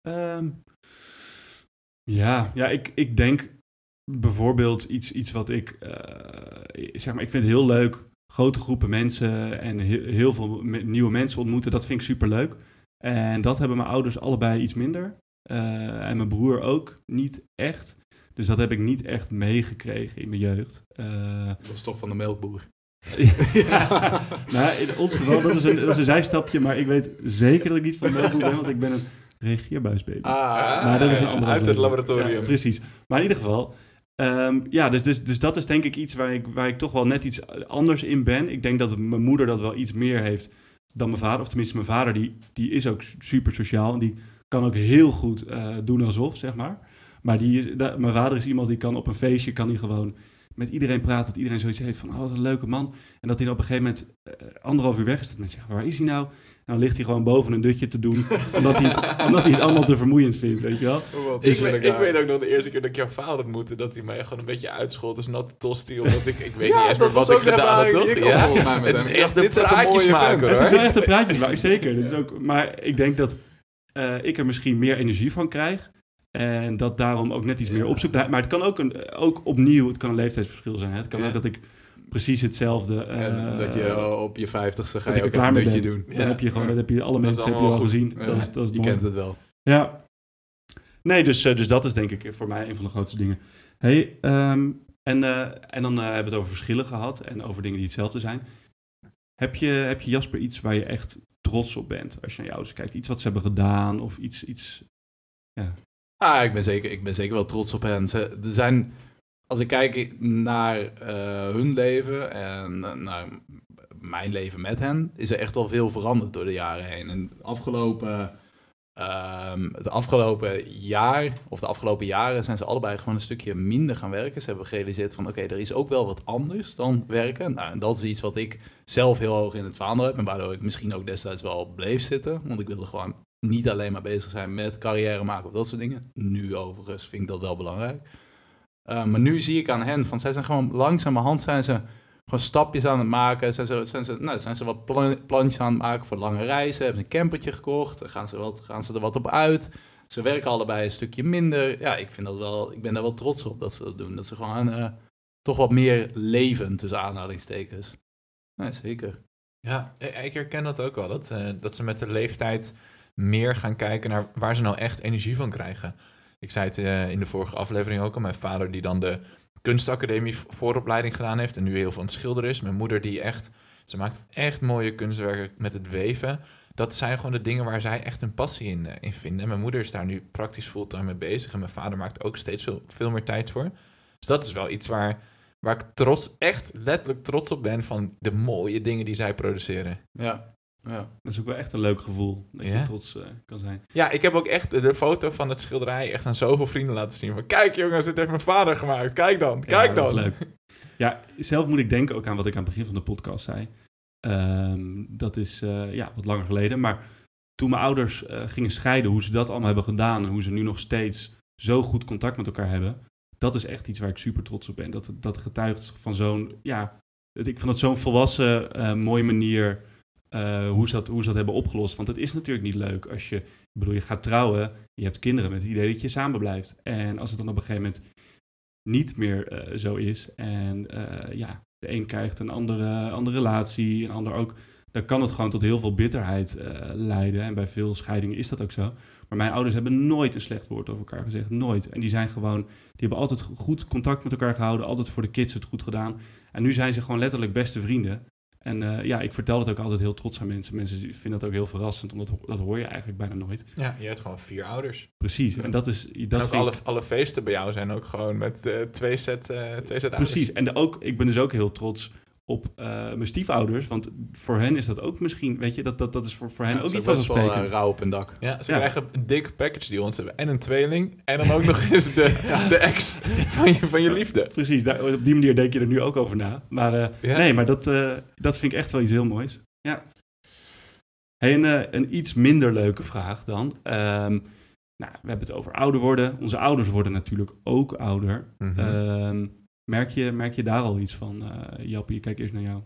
Ehm, ja, ja ik, ik denk bijvoorbeeld iets, iets wat ik... eh, zeg maar, ik vind het heel leuk. Grote groepen mensen en heel, heel veel me- nieuwe mensen ontmoeten. Dat vind ik superleuk. En dat hebben mijn ouders allebei iets minder. Eh, en mijn broer ook niet echt. Dus dat heb ik niet echt meegekregen in mijn jeugd. Eh, Dat is toch van de melkboer. ja, nou, in ons geval, dat is, een, dat is een zijstapje, maar ik weet zeker dat ik niet van melkboer ben, want ik ben een reageerbuisbaby. Ah, maar dat is een andere uit het laboratorium. Ja, precies. Maar in ieder geval, ehm, ja, dus, dus, dus dat is denk ik iets waar ik, waar ik toch wel net iets anders in ben. Ik denk dat mijn moeder dat wel iets meer heeft dan mijn vader. Of tenminste, mijn vader die, die is ook super sociaal en die kan ook heel goed eh, doen alsof, zeg maar. Maar die is, mijn vader is iemand die kan op een feestje, kan hij gewoon met iedereen praten. Dat iedereen zoiets heeft van, oh, wat een leuke man. En dat hij dan op een gegeven moment eh, anderhalf uur weg is. Dat mensen zeggen, waar is hij nou? En dan ligt hij gewoon boven een dutje te doen. omdat, hij het, omdat hij het allemaal te vermoeiend vindt, weet je wel. Wat Ik, is er weet, nou? ik weet ook nog de eerste keer dat ik jouw vader ontmoette, dat hij mij gewoon een beetje uitschold als natte tosti, omdat ik, ik weet Ja, niet eens meer wat ik de gedaan had, ervaring toch? ik Ja. Het is Ik echt echt vent. hoor. Het is wel echt een praatjes maken, zeker. Dit is ook, maar ik denk dat eh, ik er misschien meer energie van krijg. En dat daarom ook net iets meer Ja. opzoek. Maar het kan ook, een, ook opnieuw, het kan een leeftijdsverschil zijn. hè. Het kan Ja. ook dat ik precies hetzelfde... Eh, dat je op je vijftigste ga je ook klaar een ben. doen. Dan heb je gewoon, Ja. dat heb je, alle Dat mensen heb je al goed. gezien. Ja, Dat is, dat is je mooi. kent het wel. Ja. Nee, dus, eh, dus dat is denk ik voor mij een van de grootste dingen. Hey, ehm, en, eh, en dan hebben we het over verschillen gehad en over dingen die hetzelfde zijn. Heb je, heb je Jasper iets waar je echt trots op bent als je naar je ouders kijkt? Iets wat ze hebben gedaan of iets... iets Ah, ik ben zeker, ik ben zeker wel trots op hen. Ze, er zijn, als ik kijk naar eh, hun leven en naar mijn leven met hen, is er echt wel veel veranderd door de jaren heen. En het afgelopen, ehm, het afgelopen jaar, of de afgelopen jaren, zijn ze allebei gewoon een stukje minder gaan werken. Ze hebben gerealiseerd van, oké, er is ook wel wat anders dan werken. Nou, en dat is iets wat ik zelf heel hoog in het vaandel heb en waardoor ik misschien ook destijds wel bleef zitten. Want ik wilde gewoon niet alleen maar bezig zijn met carrière maken of dat soort dingen. Nu overigens vind ik dat wel belangrijk. Uh, maar nu zie ik aan hen, van zij zijn gewoon langzamerhand zijn ze gewoon stapjes aan het maken. Zijn ze, zijn ze, nou, zijn ze wat plan, plantjes aan het maken voor lange reizen. Hebben ze een campertje gekocht. Gaan ze, wat, gaan ze er wat op uit. Ze werken allebei een stukje minder. Ja, ik, vind dat wel, ik ben daar wel trots op dat ze dat doen. Dat ze gewoon uh, toch wat meer leven, tussen aanhalingstekens. Nee, zeker. Ja, ik herken dat ook wel. Dat, uh, dat ze met de leeftijd meer gaan kijken naar waar ze nou echt energie van krijgen. Ik zei het uh, in de vorige aflevering ook al. Mijn vader die dan de kunstacademie vooropleiding gedaan heeft en nu heel veel aan het schilderen is. Mijn moeder die echt, ze maakt echt mooie kunstwerken met het weven. Dat zijn gewoon de dingen waar zij echt een passie in, uh, in vinden. En mijn moeder is daar nu praktisch fulltime mee bezig. En mijn vader maakt ook steeds veel, veel meer tijd voor. Dus dat is wel iets waar, waar ik trots, echt letterlijk trots op ben van de mooie dingen die zij produceren. Ja, ja. Dat is ook wel echt een leuk gevoel, dat Ja. je trots uh, kan zijn. Ja, ik heb ook echt de foto van het schilderij echt aan zoveel vrienden laten zien. Van, kijk jongens, dit heeft mijn vader gemaakt. Kijk dan, kijk ja, dan. Dat is leuk. Ja, zelf moet ik denken ook aan wat ik aan het begin van de podcast zei. Um, dat is uh, ja, wat langer geleden. Maar toen mijn ouders uh, gingen scheiden, hoe ze dat allemaal hebben gedaan... en hoe ze nu nog steeds zo goed contact met elkaar hebben... dat is echt iets waar ik super trots op ben. Dat, dat getuigt van zo'n... Ja, ik vond het zo'n volwassen, mooie manier... Uh, hoe, ze dat, hoe ze hebben opgelost. Want het is natuurlijk niet leuk als je, bedoel, je gaat trouwen, je hebt kinderen met het idee dat je samen blijft. En als het dan op een gegeven moment niet meer uh, zo is en uh, ja, de een krijgt een andere, andere relatie, een ander ook, dan kan het gewoon tot heel veel bitterheid leiden. En bij veel scheidingen is dat ook zo. Maar mijn ouders hebben nooit een slecht woord over elkaar gezegd, nooit. En die zijn gewoon, die hebben altijd goed contact met elkaar gehouden, altijd voor de kids het goed gedaan. En nu zijn ze gewoon letterlijk beste vrienden. En uh, ja, ik vertel het ook altijd heel trots aan mensen. Mensen vinden dat ook heel verrassend, omdat dat hoor je eigenlijk bijna nooit. Ja, je hebt gewoon vier ouders. Precies, en dat is... Dat alle, alle feesten bij jou zijn ook gewoon met uh, twee set, uh, twee set Precies, en de ook, ik ben dus ook heel trots op uh, mijn stiefouders. Want voor hen is dat ook misschien, weet je, dat, dat, dat is voor, voor hen ja, ook niet wel vanzelfsprekend. rauw op een dak. Ja, ze ja. krijgen een dikke package die ons hebben. En een tweeling. En dan ook nog eens de, ja. de ex van je, van je liefde. Precies, daar, op die manier denk je er nu ook over na. Maar uh, ja. nee, maar dat, uh, dat vind ik echt wel iets heel moois. Ja. Hey, een, een iets minder leuke vraag dan. Um, nou, we hebben het over ouder worden. Onze ouders worden natuurlijk ook ouder. Mm -hmm. um, Merk je, merk je daar al iets van? eh Jappie, kijk eerst naar jou.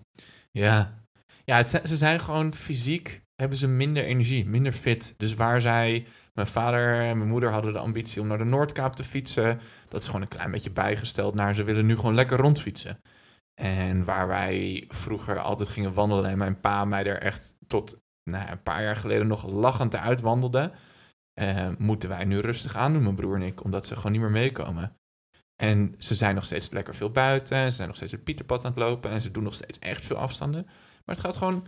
Ja, ja ze zijn gewoon fysiek, hebben ze minder energie, minder fit. Dus waar zij, mijn vader en mijn moeder hadden de ambitie om naar de Noordkaap te fietsen. Dat is gewoon een klein beetje bijgesteld naar ze willen nu gewoon lekker rondfietsen. En waar wij vroeger altijd gingen wandelen en mijn pa mij er echt tot nou, een paar jaar geleden nog lachend eruit wandelde. eh, moeten wij nu rustig aandoen, mijn broer en ik, omdat ze gewoon niet meer meekomen. En ze zijn nog steeds lekker veel buiten. Ze zijn nog steeds het Pieterpad aan het lopen. En ze doen nog steeds echt veel afstanden. Maar het gaat gewoon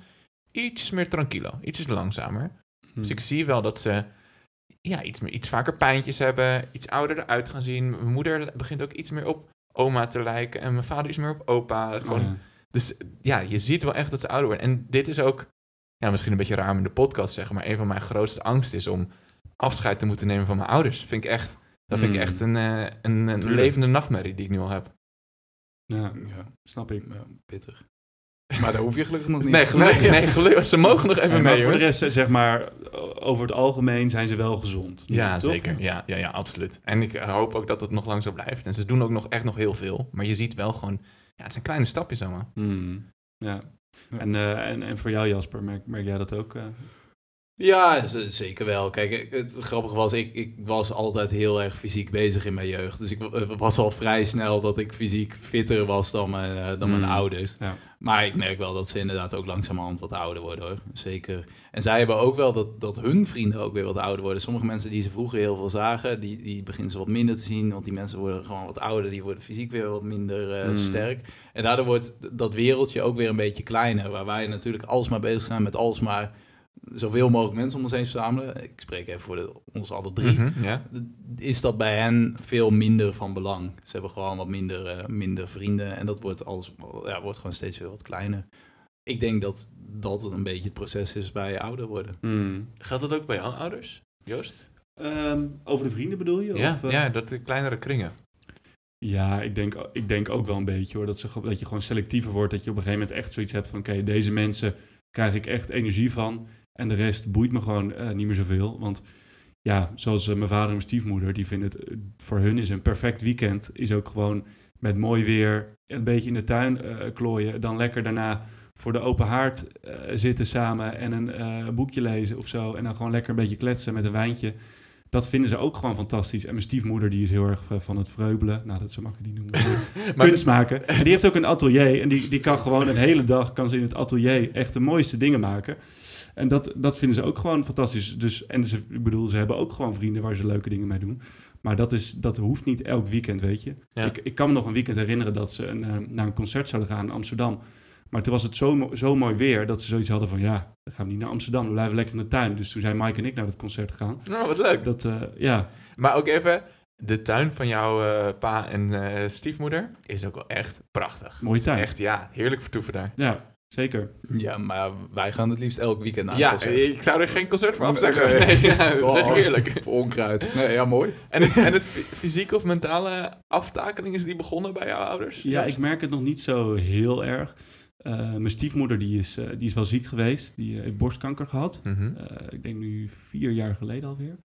iets meer tranquilo. Iets langzamer. Hm. Dus ik zie wel dat ze ja, iets, meer, iets vaker pijntjes hebben. Iets ouder eruit gaan zien. Mijn moeder begint ook iets meer op oma te lijken. En mijn vader is meer op opa. Gewoon, Oh, ja. Dus ja, je ziet wel echt dat ze ouder worden. En dit is ook, ja, misschien een beetje raar om in de podcast te zeggen. Maar een van mijn grootste angsten is om afscheid te moeten nemen van mijn ouders. Vind ik echt, dat vind ik Hmm. echt een, eh, een, een levende nachtmerrie die ik nu al heb. ja, Ja, snap ik. ja, pittig. Maar daar hoef je gelukkig nog niet. Nee, gelukkig, nee, gelukkig. Ze mogen nog even Nee, maar mee, voor de rest, zeg maar, over het algemeen zijn ze wel gezond. Ja, Toch? zeker. Ja, ja, ja, absoluut. En ik eh, hoop ook dat het nog lang zo blijft. En ze doen ook nog echt nog heel veel. Maar je ziet wel gewoon, ja, het zijn kleine stapjes allemaal. Hmm, ja. Ja. En, eh, en, en voor jou, Jasper, merk, merk jij dat ook? eh? Ja, zeker wel. Kijk, het grappige was, ik, ik was altijd heel erg fysiek bezig in mijn jeugd. Dus ik w- was al vrij snel dat ik fysiek fitter was dan mijn, eh, dan mijn Mm. ouders. Ja. Maar ik merk wel dat ze inderdaad ook langzamerhand wat ouder worden hoor. Zeker. En zij hebben ook wel dat, dat hun vrienden ook weer wat ouder worden. Sommige mensen die ze vroeger heel veel zagen, die, die beginnen ze wat minder te zien. Want die mensen worden gewoon wat ouder, die worden fysiek weer wat minder eh, Mm. sterk. En daardoor wordt dat wereldje ook weer een beetje kleiner. Waar wij natuurlijk alsmaar bezig zijn met alsmaar zoveel mogelijk mensen om ons heen verzamelen. Ik spreek even voor de, ons alle drie. Mhm, ja. Is dat bij hen veel minder van belang. Ze hebben gewoon wat minder, eh, minder vrienden. En dat wordt, alles, ja, wordt gewoon steeds weer wat kleiner. Ik denk dat dat een beetje het proces is bij ouder worden. Hmm. Geldt dat ook bij jouw ouders, Joost? Ehm, over de vrienden bedoel je? Ja, Of, eh? ja, dat de kleinere kringen. Ja, ik denk, ik denk ook wel een beetje hoor. Dat, ze, dat je gewoon selectiever wordt. Dat je op een gegeven moment echt zoiets hebt van... Oké, deze mensen krijg ik echt energie van. En de rest boeit me gewoon eh, niet meer zoveel. Want ja, zoals eh, mijn vader en mijn stiefmoeder... Die vinden het... eh, voor hun is een perfect weekend... Is ook gewoon met mooi weer... Een beetje in de tuin klooien. Dan lekker daarna voor de open haard zitten samen... En een boekje lezen of zo. En dan gewoon lekker een beetje kletsen met een wijntje dat vinden ze ook gewoon fantastisch. En mijn stiefmoeder die is heel erg van het vreubelen. Nou, dat zo mag ik die noemen. Maar Kunst maken. En die heeft ook een atelier. En die, die kan gewoon een hele dag kan ze in het atelier echt de mooiste dingen maken. En dat, dat vinden ze ook gewoon fantastisch. Dus, en ze, ik bedoel, ze hebben ook gewoon vrienden waar ze leuke dingen mee doen. Maar dat, is, dat hoeft niet elk weekend, weet je. Ja. Ik, ik kan me nog een weekend herinneren dat ze een, eh, naar een concert zouden gaan in Amsterdam. Maar toen was het zo, zo mooi weer dat ze zoiets hadden van... ja, dan gaan we niet naar Amsterdam, we blijven lekker in de tuin. Dus toen zijn Mike en ik naar dat concert gegaan. Nou, wat leuk. Dat, eh, ja, Maar ook even, de tuin van jouw eh, pa en stiefmoeder is ook wel echt prachtig. mooie tuin. Echt, ja, heerlijk vertoeven daar. Ja, zeker. Ja, maar wij gaan het liefst elk weekend naar een ja, concert. ik zou er geen concert voor Nee, afzeggen. nee. Nee, ja, Oh. heerlijk. Voor onkruid. Nee, ja, mooi. En, en het fy- fysieke of mentale aftakeling, is die begonnen bij jouw ouders? Ja, ik merk het nog niet zo heel erg. Eh, mijn stiefmoeder die is, eh, die is wel ziek geweest. Die eh, heeft borstkanker gehad. Mhm. Eh, ik denk nu vier jaar geleden alweer.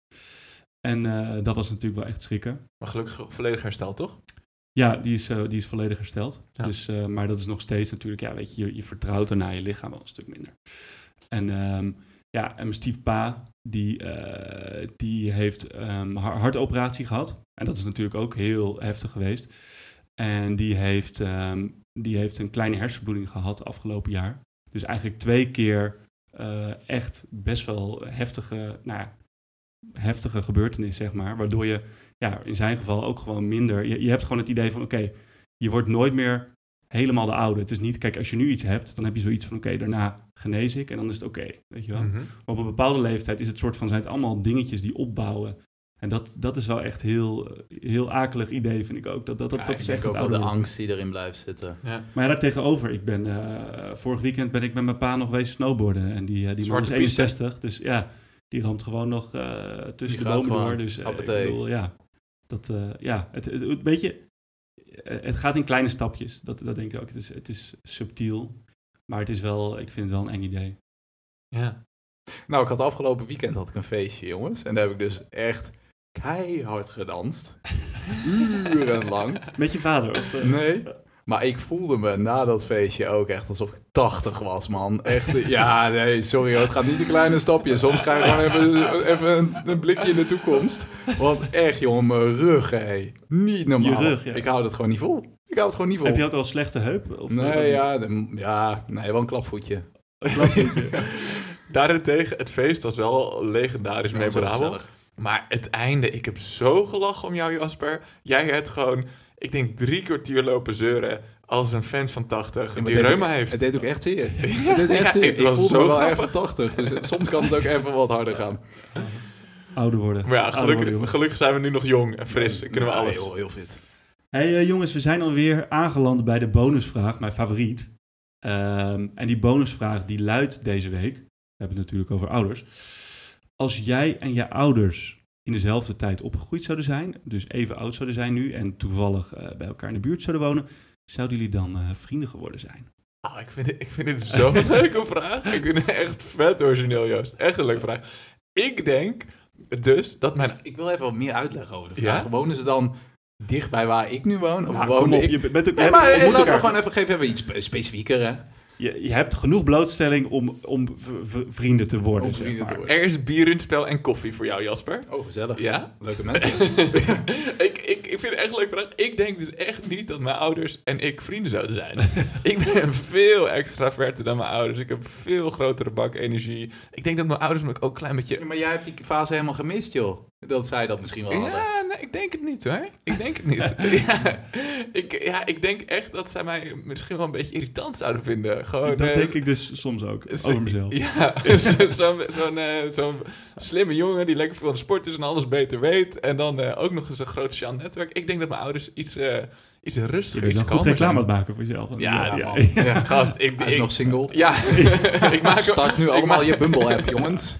En eh, dat was natuurlijk wel echt schrikken. Maar gelukkig volledig hersteld, toch? Ja, die is, eh, die is volledig hersteld. Ja. Dus, eh, maar dat is nog steeds natuurlijk, ja, weet je, je, je vertrouwt daarna je lichaam wel een stuk minder. En ehm, ja, en mijn stiefpa, die, eh, die heeft har- hartoperatie gehad. En dat is natuurlijk ook heel heftig geweest. En die heeft, ehm, die heeft een kleine hersenbloeding gehad afgelopen jaar. Dus eigenlijk twee keer echt best wel heftige, nou ja, heftige gebeurtenis, zeg maar. Waardoor je ja, in zijn geval ook gewoon minder. Je, je hebt gewoon het idee van: oké, je wordt nooit meer helemaal de oude. Het is niet, kijk, als je nu iets hebt, dan heb je zoiets van: oké, daarna genees ik en dan is het oké. weet je wel. Mhm. Maar op een bepaalde leeftijd is het soort van: zijn het allemaal dingetjes die opbouwen. En dat, dat is wel echt heel, heel akelig idee, vind ik ook. Dat, dat, dat, Ja, dat is echt het ook de angst die erin blijft zitten. Ja. Maar ja, daartegenover, ik ben, eh, vorig weekend ben ik met mijn pa nog wezen snowboarden. En die, eh, die man is Zwarte piste. 61, dus ja, die ramt gewoon nog eh, tussen Die de bomen door. Dus eh, ik bedoel, ja, dat, eh, ja het, het, het- weet je, het gaat in kleine stapjes. Dat, dat denk ik ook. Het is, het is subtiel, maar het is wel, ik vind het wel een eng idee. ja. Nou, ik had afgelopen weekend had ik een feestje, jongens. En daar heb ik dus echt keihard gedanst. Urenlang. Met je vader? Of? Nee. Maar ik voelde me na dat feestje ook echt alsof ik 80 was, man. Echt, eh, ja, nee, sorry hoor, het gaat niet de kleine stapjes. Soms ga je gewoon even, even een, een blikje in de toekomst. Want echt, jongen, mijn rug, hé. Niet normaal. Je rug, ja. Ik hou het gewoon niet vol. Ik hou het gewoon niet vol. Heb je ook al een slechte heup? Of, eh, dat Nee, ja, de- ja, nee, wel een klapvoetje. Daarentegen, het feest was wel legendarisch Ja, memorabel. Maar het einde, ik heb zo gelachen om jou, Jasper. Jij hebt gewoon, ik denk, drie kwartier lopen zeuren als een fan van 80 Maar die reuma heeft. Het deed ook echt zeer. Het deed echt Ja, zeer. het Ik was zo wel grappig. even 80. Dus soms kan het ook even wat harder gaan. Ouder worden. Maar ja, worden, gelukkig, gelukkig zijn we nu nog jong en fris. Kunnen we Ja, alles. Heel, heel fit. Hey eh, jongens, we zijn alweer aangeland bij de bonusvraag, mijn favoriet. Ehm, en die bonusvraag die luidt deze week, we hebben het natuurlijk over ouders. Als jij en je ouders in dezelfde tijd opgegroeid zouden zijn, dus even oud zouden zijn nu en toevallig eh, bij elkaar in de buurt zouden wonen, zouden jullie dan eh, vrienden geworden zijn? Ah, ik, vind het, ik vind het zo'n leuke vraag. Ik vind het echt vet origineel, Joost. Echt een leuke vraag. Ik denk dus dat mijn... Ik wil even wat meer uitleggen over de vraag. Ja? Wonen ze dan dicht bij waar ik nu woon? Of Nou, wonen kom op, ik... je bent ook, Nee, maar laten we gewoon even, geef even iets spe- specifieker, hè? Je, je hebt genoeg blootstelling om, om v- v- vrienden te worden. Om zeg te maar. worden. Er is bier in het spel en koffie voor jou, Jasper. Oh, gezellig. Ja? Leuke mensen. ik, ik, ik vind het echt een leuke vraag. Ik denk dus echt niet dat mijn ouders en ik vrienden zouden zijn. ik ben veel extraverter dan mijn ouders. Ik heb veel grotere bak energie. Ik denk dat mijn ouders me ook een klein beetje... maar jij hebt die fase helemaal gemist, joh. Dat zij dat misschien wel hadden. Ja, nee, ik denk het niet hoor. Ik denk het niet. ja, ik, ja, ik denk echt dat zij mij misschien wel een beetje irritant zouden vinden. Gewoon, Dat eh, denk ik dus soms ook, zo- over mezelf. Ja, zo- zo'n zo'n eh, zo'n slimme jongen die lekker veel aan de sport is en alles beter weet. En dan eh, ook nog eens een groot sociaal netwerk. Ik denk dat mijn ouders iets, eh iets Je rustiger, bent goed reclame aan zijn. het maken voor jezelf. Ja, Ja, man. man. Ja, gast, ik, Hij is ik, nog single. ja, ik maak, Start nu ik allemaal maak- je Bumble-app, jongens.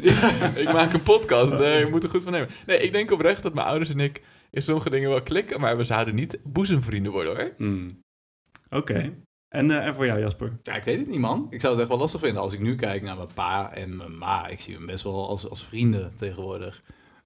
ik maak een podcast. eh, je moet er goed van nemen. Nee, ik denk oprecht dat mijn ouders en ik in sommige dingen wel klikken, maar we zouden niet boezemvrienden worden hoor. Hmm. Oké. En, eh, en voor jou, Jasper? Ja, ik weet het niet, man. Ik zou het echt wel lastig vinden als ik nu kijk naar mijn pa en mijn ma. Ik zie hem best wel als, als vrienden tegenwoordig.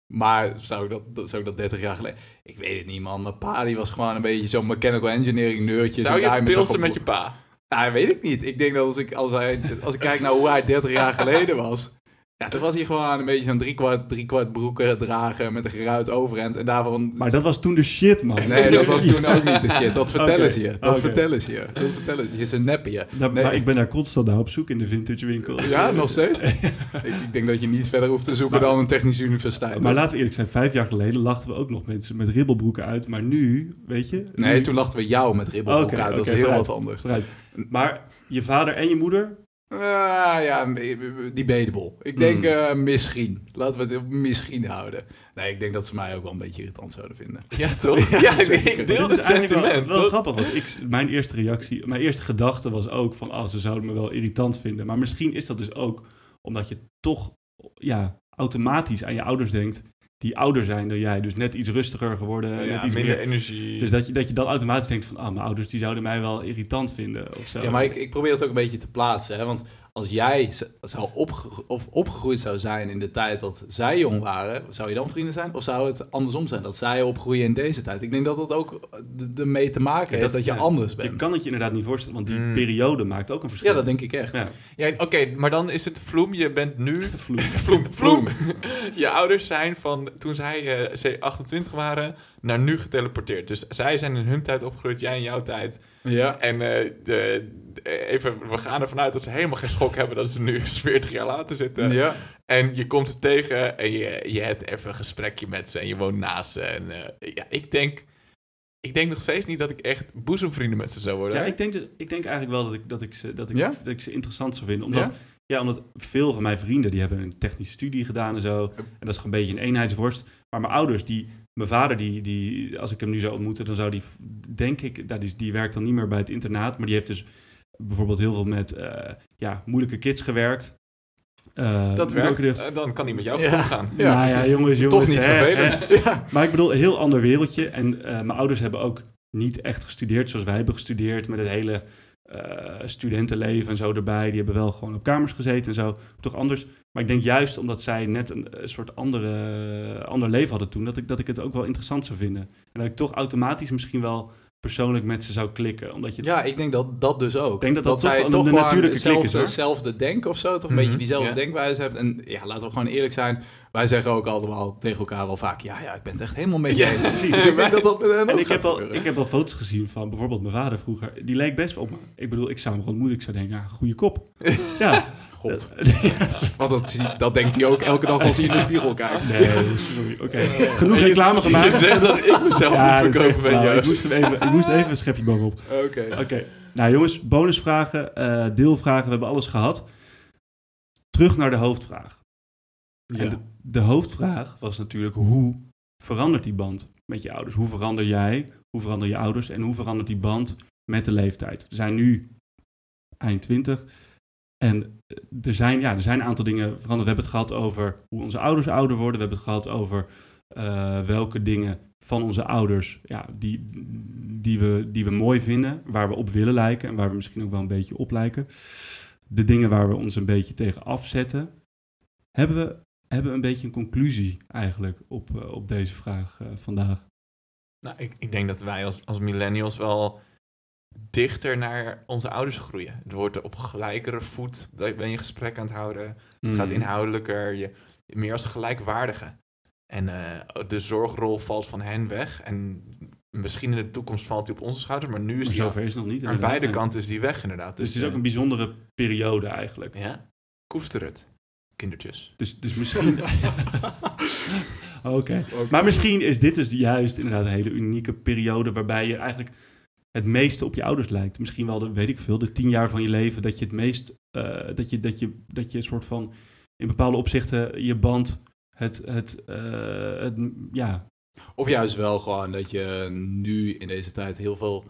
Maar zou ik, dat, dat, zou ik dat 30 jaar geleden... Ik weet het niet, man. Mijn pa die was gewoon een beetje zo'n mechanical engineering neurtje. Zou je pilsen met je pa? Nou, weet ik niet. Ik denk dat als ik, als, hij, als ik kijk naar hoe hij 30 jaar geleden was... Ja, toen was hij gewoon een beetje zo'n driekwart, driekwart broeken dragen met een geruit overhemd. En daarvan... Maar dat was toen de shit, man. Nee, dat was toen ook niet de shit. Dat vertellen ze je. Dat vertellen ze je. Dat vertellen ze je. Ze neppen je. Dat- Nee. Maar ik ben daar constant naar op zoek in de vintage winkel. Ja, nog steeds. ik, ik denk dat je niet verder hoeft te zoeken dan een technische universiteit. Maar laten we eerlijk zijn, vijf jaar geleden lachten we ook nog mensen met ribbelbroeken uit. Maar nu, weet je... nee, toen lachten we jou met ribbelbroek Oké, uit. Dat is heel wat anders. Maar je vader en je moeder, Ah, ja, debatable. Ik denk eh, misschien. Laten we het misschien houden. Nee, ik denk dat ze mij ook wel een beetje irritant zouden vinden. Ja, toch? Ja, zeker. ik deel het wel- sentiment. Wel, toch? grappig, want ik, mijn eerste reactie, mijn eerste gedachte was ook van, oh, ze zouden me wel irritant vinden. Maar misschien is dat dus ook omdat je toch, ja, automatisch aan je ouders denkt, die ouder zijn dan jij. Dus net iets rustiger geworden, net iets minder meer. energie. Dus dat je, dat je dan automatisch denkt van, ah, mijn ouders die zouden mij wel irritant vinden of zo. Ja, maar ik, ik probeer het ook een beetje te plaatsen. Hè? Want als jij zou opge of opgegroeid zou zijn in de tijd dat zij jong waren, zou je dan vrienden zijn? Of zou het andersom zijn, dat zij opgroeien in deze tijd? Ik denk dat dat ook de- ermee te maken heeft dat, je ja, anders Je bent. kan het je inderdaad niet voorstellen, want die Mm. periode maakt ook een verschil. Ja, dat denk ik echt. Ja. Ja, oké, maar dan is het vloem. Je bent nu... Vloem. Vloem, vloem. Je ouders zijn van toen zij eh, ze 28 waren naar nu geteleporteerd. Dus zij zijn in hun tijd opgegroeid, jij in jouw tijd. Ja. En eh, de, even, we gaan ervan uit dat ze helemaal geen schok hebben dat ze nu 40 jaar later zitten. ja. En je komt ze tegen en je, je hebt even een gesprekje met ze en je woont naast ze. En eh, ja, ik denk, ik denk nog steeds niet dat ik echt boezemvrienden met ze zou worden. Ja, ik denk, dus- ik denk eigenlijk wel dat ik, dat ik, ze, dat ik, Ja? dat ik ze interessant zou vinden. Omdat, Ja? ja? omdat veel van mijn vrienden die hebben een technische studie gedaan en zo. En dat is gewoon een beetje een eenheidsworst. Maar mijn ouders, die, mijn vader, die, die, als ik hem nu zou ontmoeten, dan zou die, denk ik, nou, die, die werkt dan niet meer bij het internaat. Maar die heeft dus bijvoorbeeld heel veel met eh, ja, moeilijke kids gewerkt. Eh, dat werkt. de- Eh, dan kan hij met jou Ja. omgaan. Ja, nou ja, precies. jongens, Toch jongens. niet hè, vervelend. hè. Ja. Maar ik bedoel, een heel ander wereldje. En eh, mijn ouders hebben ook niet echt gestudeerd zoals wij hebben gestudeerd. Met het hele eh, studentenleven en zo erbij. Die hebben wel gewoon op kamers gezeten en zo. Toch anders. Maar ik denk juist omdat zij net een, een soort andere, ander leven hadden toen, dat ik, dat ik het ook wel interessant zou vinden. En dat ik toch automatisch misschien wel persoonlijk met ze zou klikken. Omdat je Ja, ik denk dat dat dus ook. Ik denk dat dat toch zij een- toch een gewoon natuurlijke klik is, hetzelfde, hoor. hetzelfde denken of zo. Toch een Mhm, beetje diezelfde ja. denkwijze hebt. En ja, laten we gewoon eerlijk zijn. Wij zeggen ook allemaal tegen elkaar wel vaak... Ja, ja, ik ben het echt helemaal mee eens. precies. Dus ik denk dat dat met hen En ik heb, gebeuren. ik heb wel foto's gezien van bijvoorbeeld mijn vader vroeger. Die leek best op me. Ik bedoel, ik zou hem gewoon moeten. Ik zou denken, ja, goede kop. ja. God. Want dat, dat denkt hij ook elke dag als hij in de spiegel kijkt. nee, sorry. Oké. Genoeg reclame gemaakt. Je zegt dat ik mezelf ja, moet verkopen ben, flauw. Ik moest, hem even, ik moest even een schepje bovenop. Oké. Oké. Nou jongens, bonusvragen, eh, deelvragen, we hebben alles gehad. Terug naar de hoofdvraag. En Ja. de, de hoofdvraag was natuurlijk hoe verandert die band met je ouders? Hoe verander jij, hoe veranderen je ouders en hoe verandert die band met de leeftijd? We zijn nu eind 20 en er zijn, ja, er zijn een aantal dingen veranderd. We hebben het gehad over hoe onze ouders ouder worden. We hebben het gehad over eh, welke dingen van onze ouders ja, die, die, we, die we mooi vinden, waar we op willen lijken en waar we misschien ook wel een beetje op lijken. De dingen waar we ons een beetje tegen afzetten. Hebben we, hebben we een beetje een conclusie eigenlijk op, eh, op deze vraag eh, vandaag? Nou, ik, ik denk dat wij als, als millennials wel dichter naar onze ouders groeien. Het wordt op gelijkere voet, ben je gesprek aan het houden. Het gaat inhoudelijker, je, meer als gelijkwaardige. En eh, de zorgrol valt van hen weg. En misschien in de toekomst valt hij op onze schouders, maar nu is Maar die zover is het nog niet. aan beide kanten is die weg inderdaad. Dus het is eh, ook een bijzondere periode eigenlijk. Ja, koester het, kindertjes. Dus, dus misschien. Oké. Maar misschien is dit dus juist inderdaad een hele unieke periode waarbij je eigenlijk het meeste op je ouders lijkt. Misschien wel de, weet ik veel, de tien jaar van je leven dat je het meest, eh, dat, je, dat, je, dat je een soort van in bepaalde opzichten je band, het, het, eh, het ja, Of juist wel gewoon dat je nu in deze tijd heel veel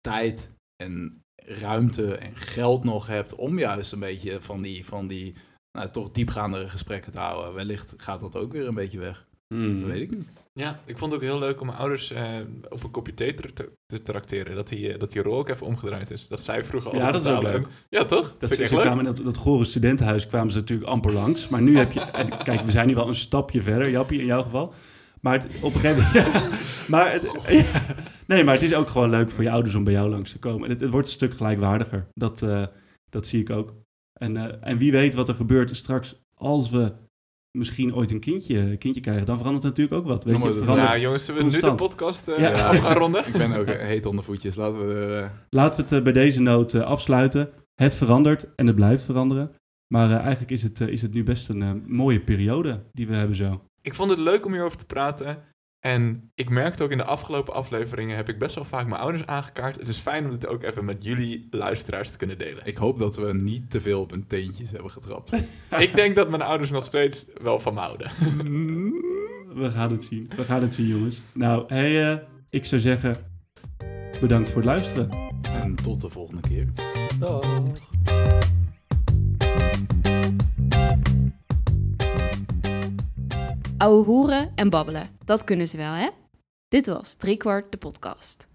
tijd en ruimte en geld nog hebt om juist een beetje van die, van die nou, toch diepgaandere gesprekken te houden. Wellicht gaat dat ook weer een beetje weg. hmm. Dat weet ik niet. Ja, ik vond het ook heel leuk om mijn ouders eh, op een kopje thee te, te, te trakteren. Dat die, eh, dat die rol ook even omgedraaid is. Dat zij vroeger Ja, altijd dat is ook betalen. leuk. Ja, toch? Dat, ze, ze echt leuk. kwamen in dat, dat gore studentenhuis kwamen ze natuurlijk amper langs. Maar nu heb je... En kijk, we zijn nu wel een stapje verder, Jappie, in jouw geval. Maar het, op een gegeven moment... ja, maar het, ja, nee, maar het is ook gewoon leuk voor je ouders om bij jou langs te komen. Het, het wordt een stuk gelijkwaardiger. Dat, eh, dat zie ik ook. En, eh, en wie weet wat er gebeurt straks als we misschien ooit een kindje, kindje krijgen. Dan verandert het natuurlijk ook wat. Weet Dan je, het. Nou jongens, zullen we nu constant. de podcast eh, Ja. af gaan ronden? Ik ben ook eh, heet onder voetjes. Laten we Laten we het bij deze noot eh, afsluiten. Het verandert en het blijft veranderen. Maar eh, eigenlijk is het, is het nu best een mooie periode die we hebben zo. Ik vond het leuk om hierover te praten. En ik merkte ook in de afgelopen afleveringen heb ik best wel vaak mijn ouders aangekaart. Het is fijn om dit ook even met jullie luisteraars te kunnen delen. ik hoop dat we niet te veel op hun teentjes hebben getrapt. Ik denk dat mijn ouders nog steeds wel van me houden. We gaan het zien. We gaan het zien, jongens. Nou, hey, eh, ik zou zeggen, bedankt voor het luisteren. en tot de volgende keer. Dag. Ouwe hoeren en babbelen, dat kunnen ze wel, hè? Dit was Driekwart de podcast.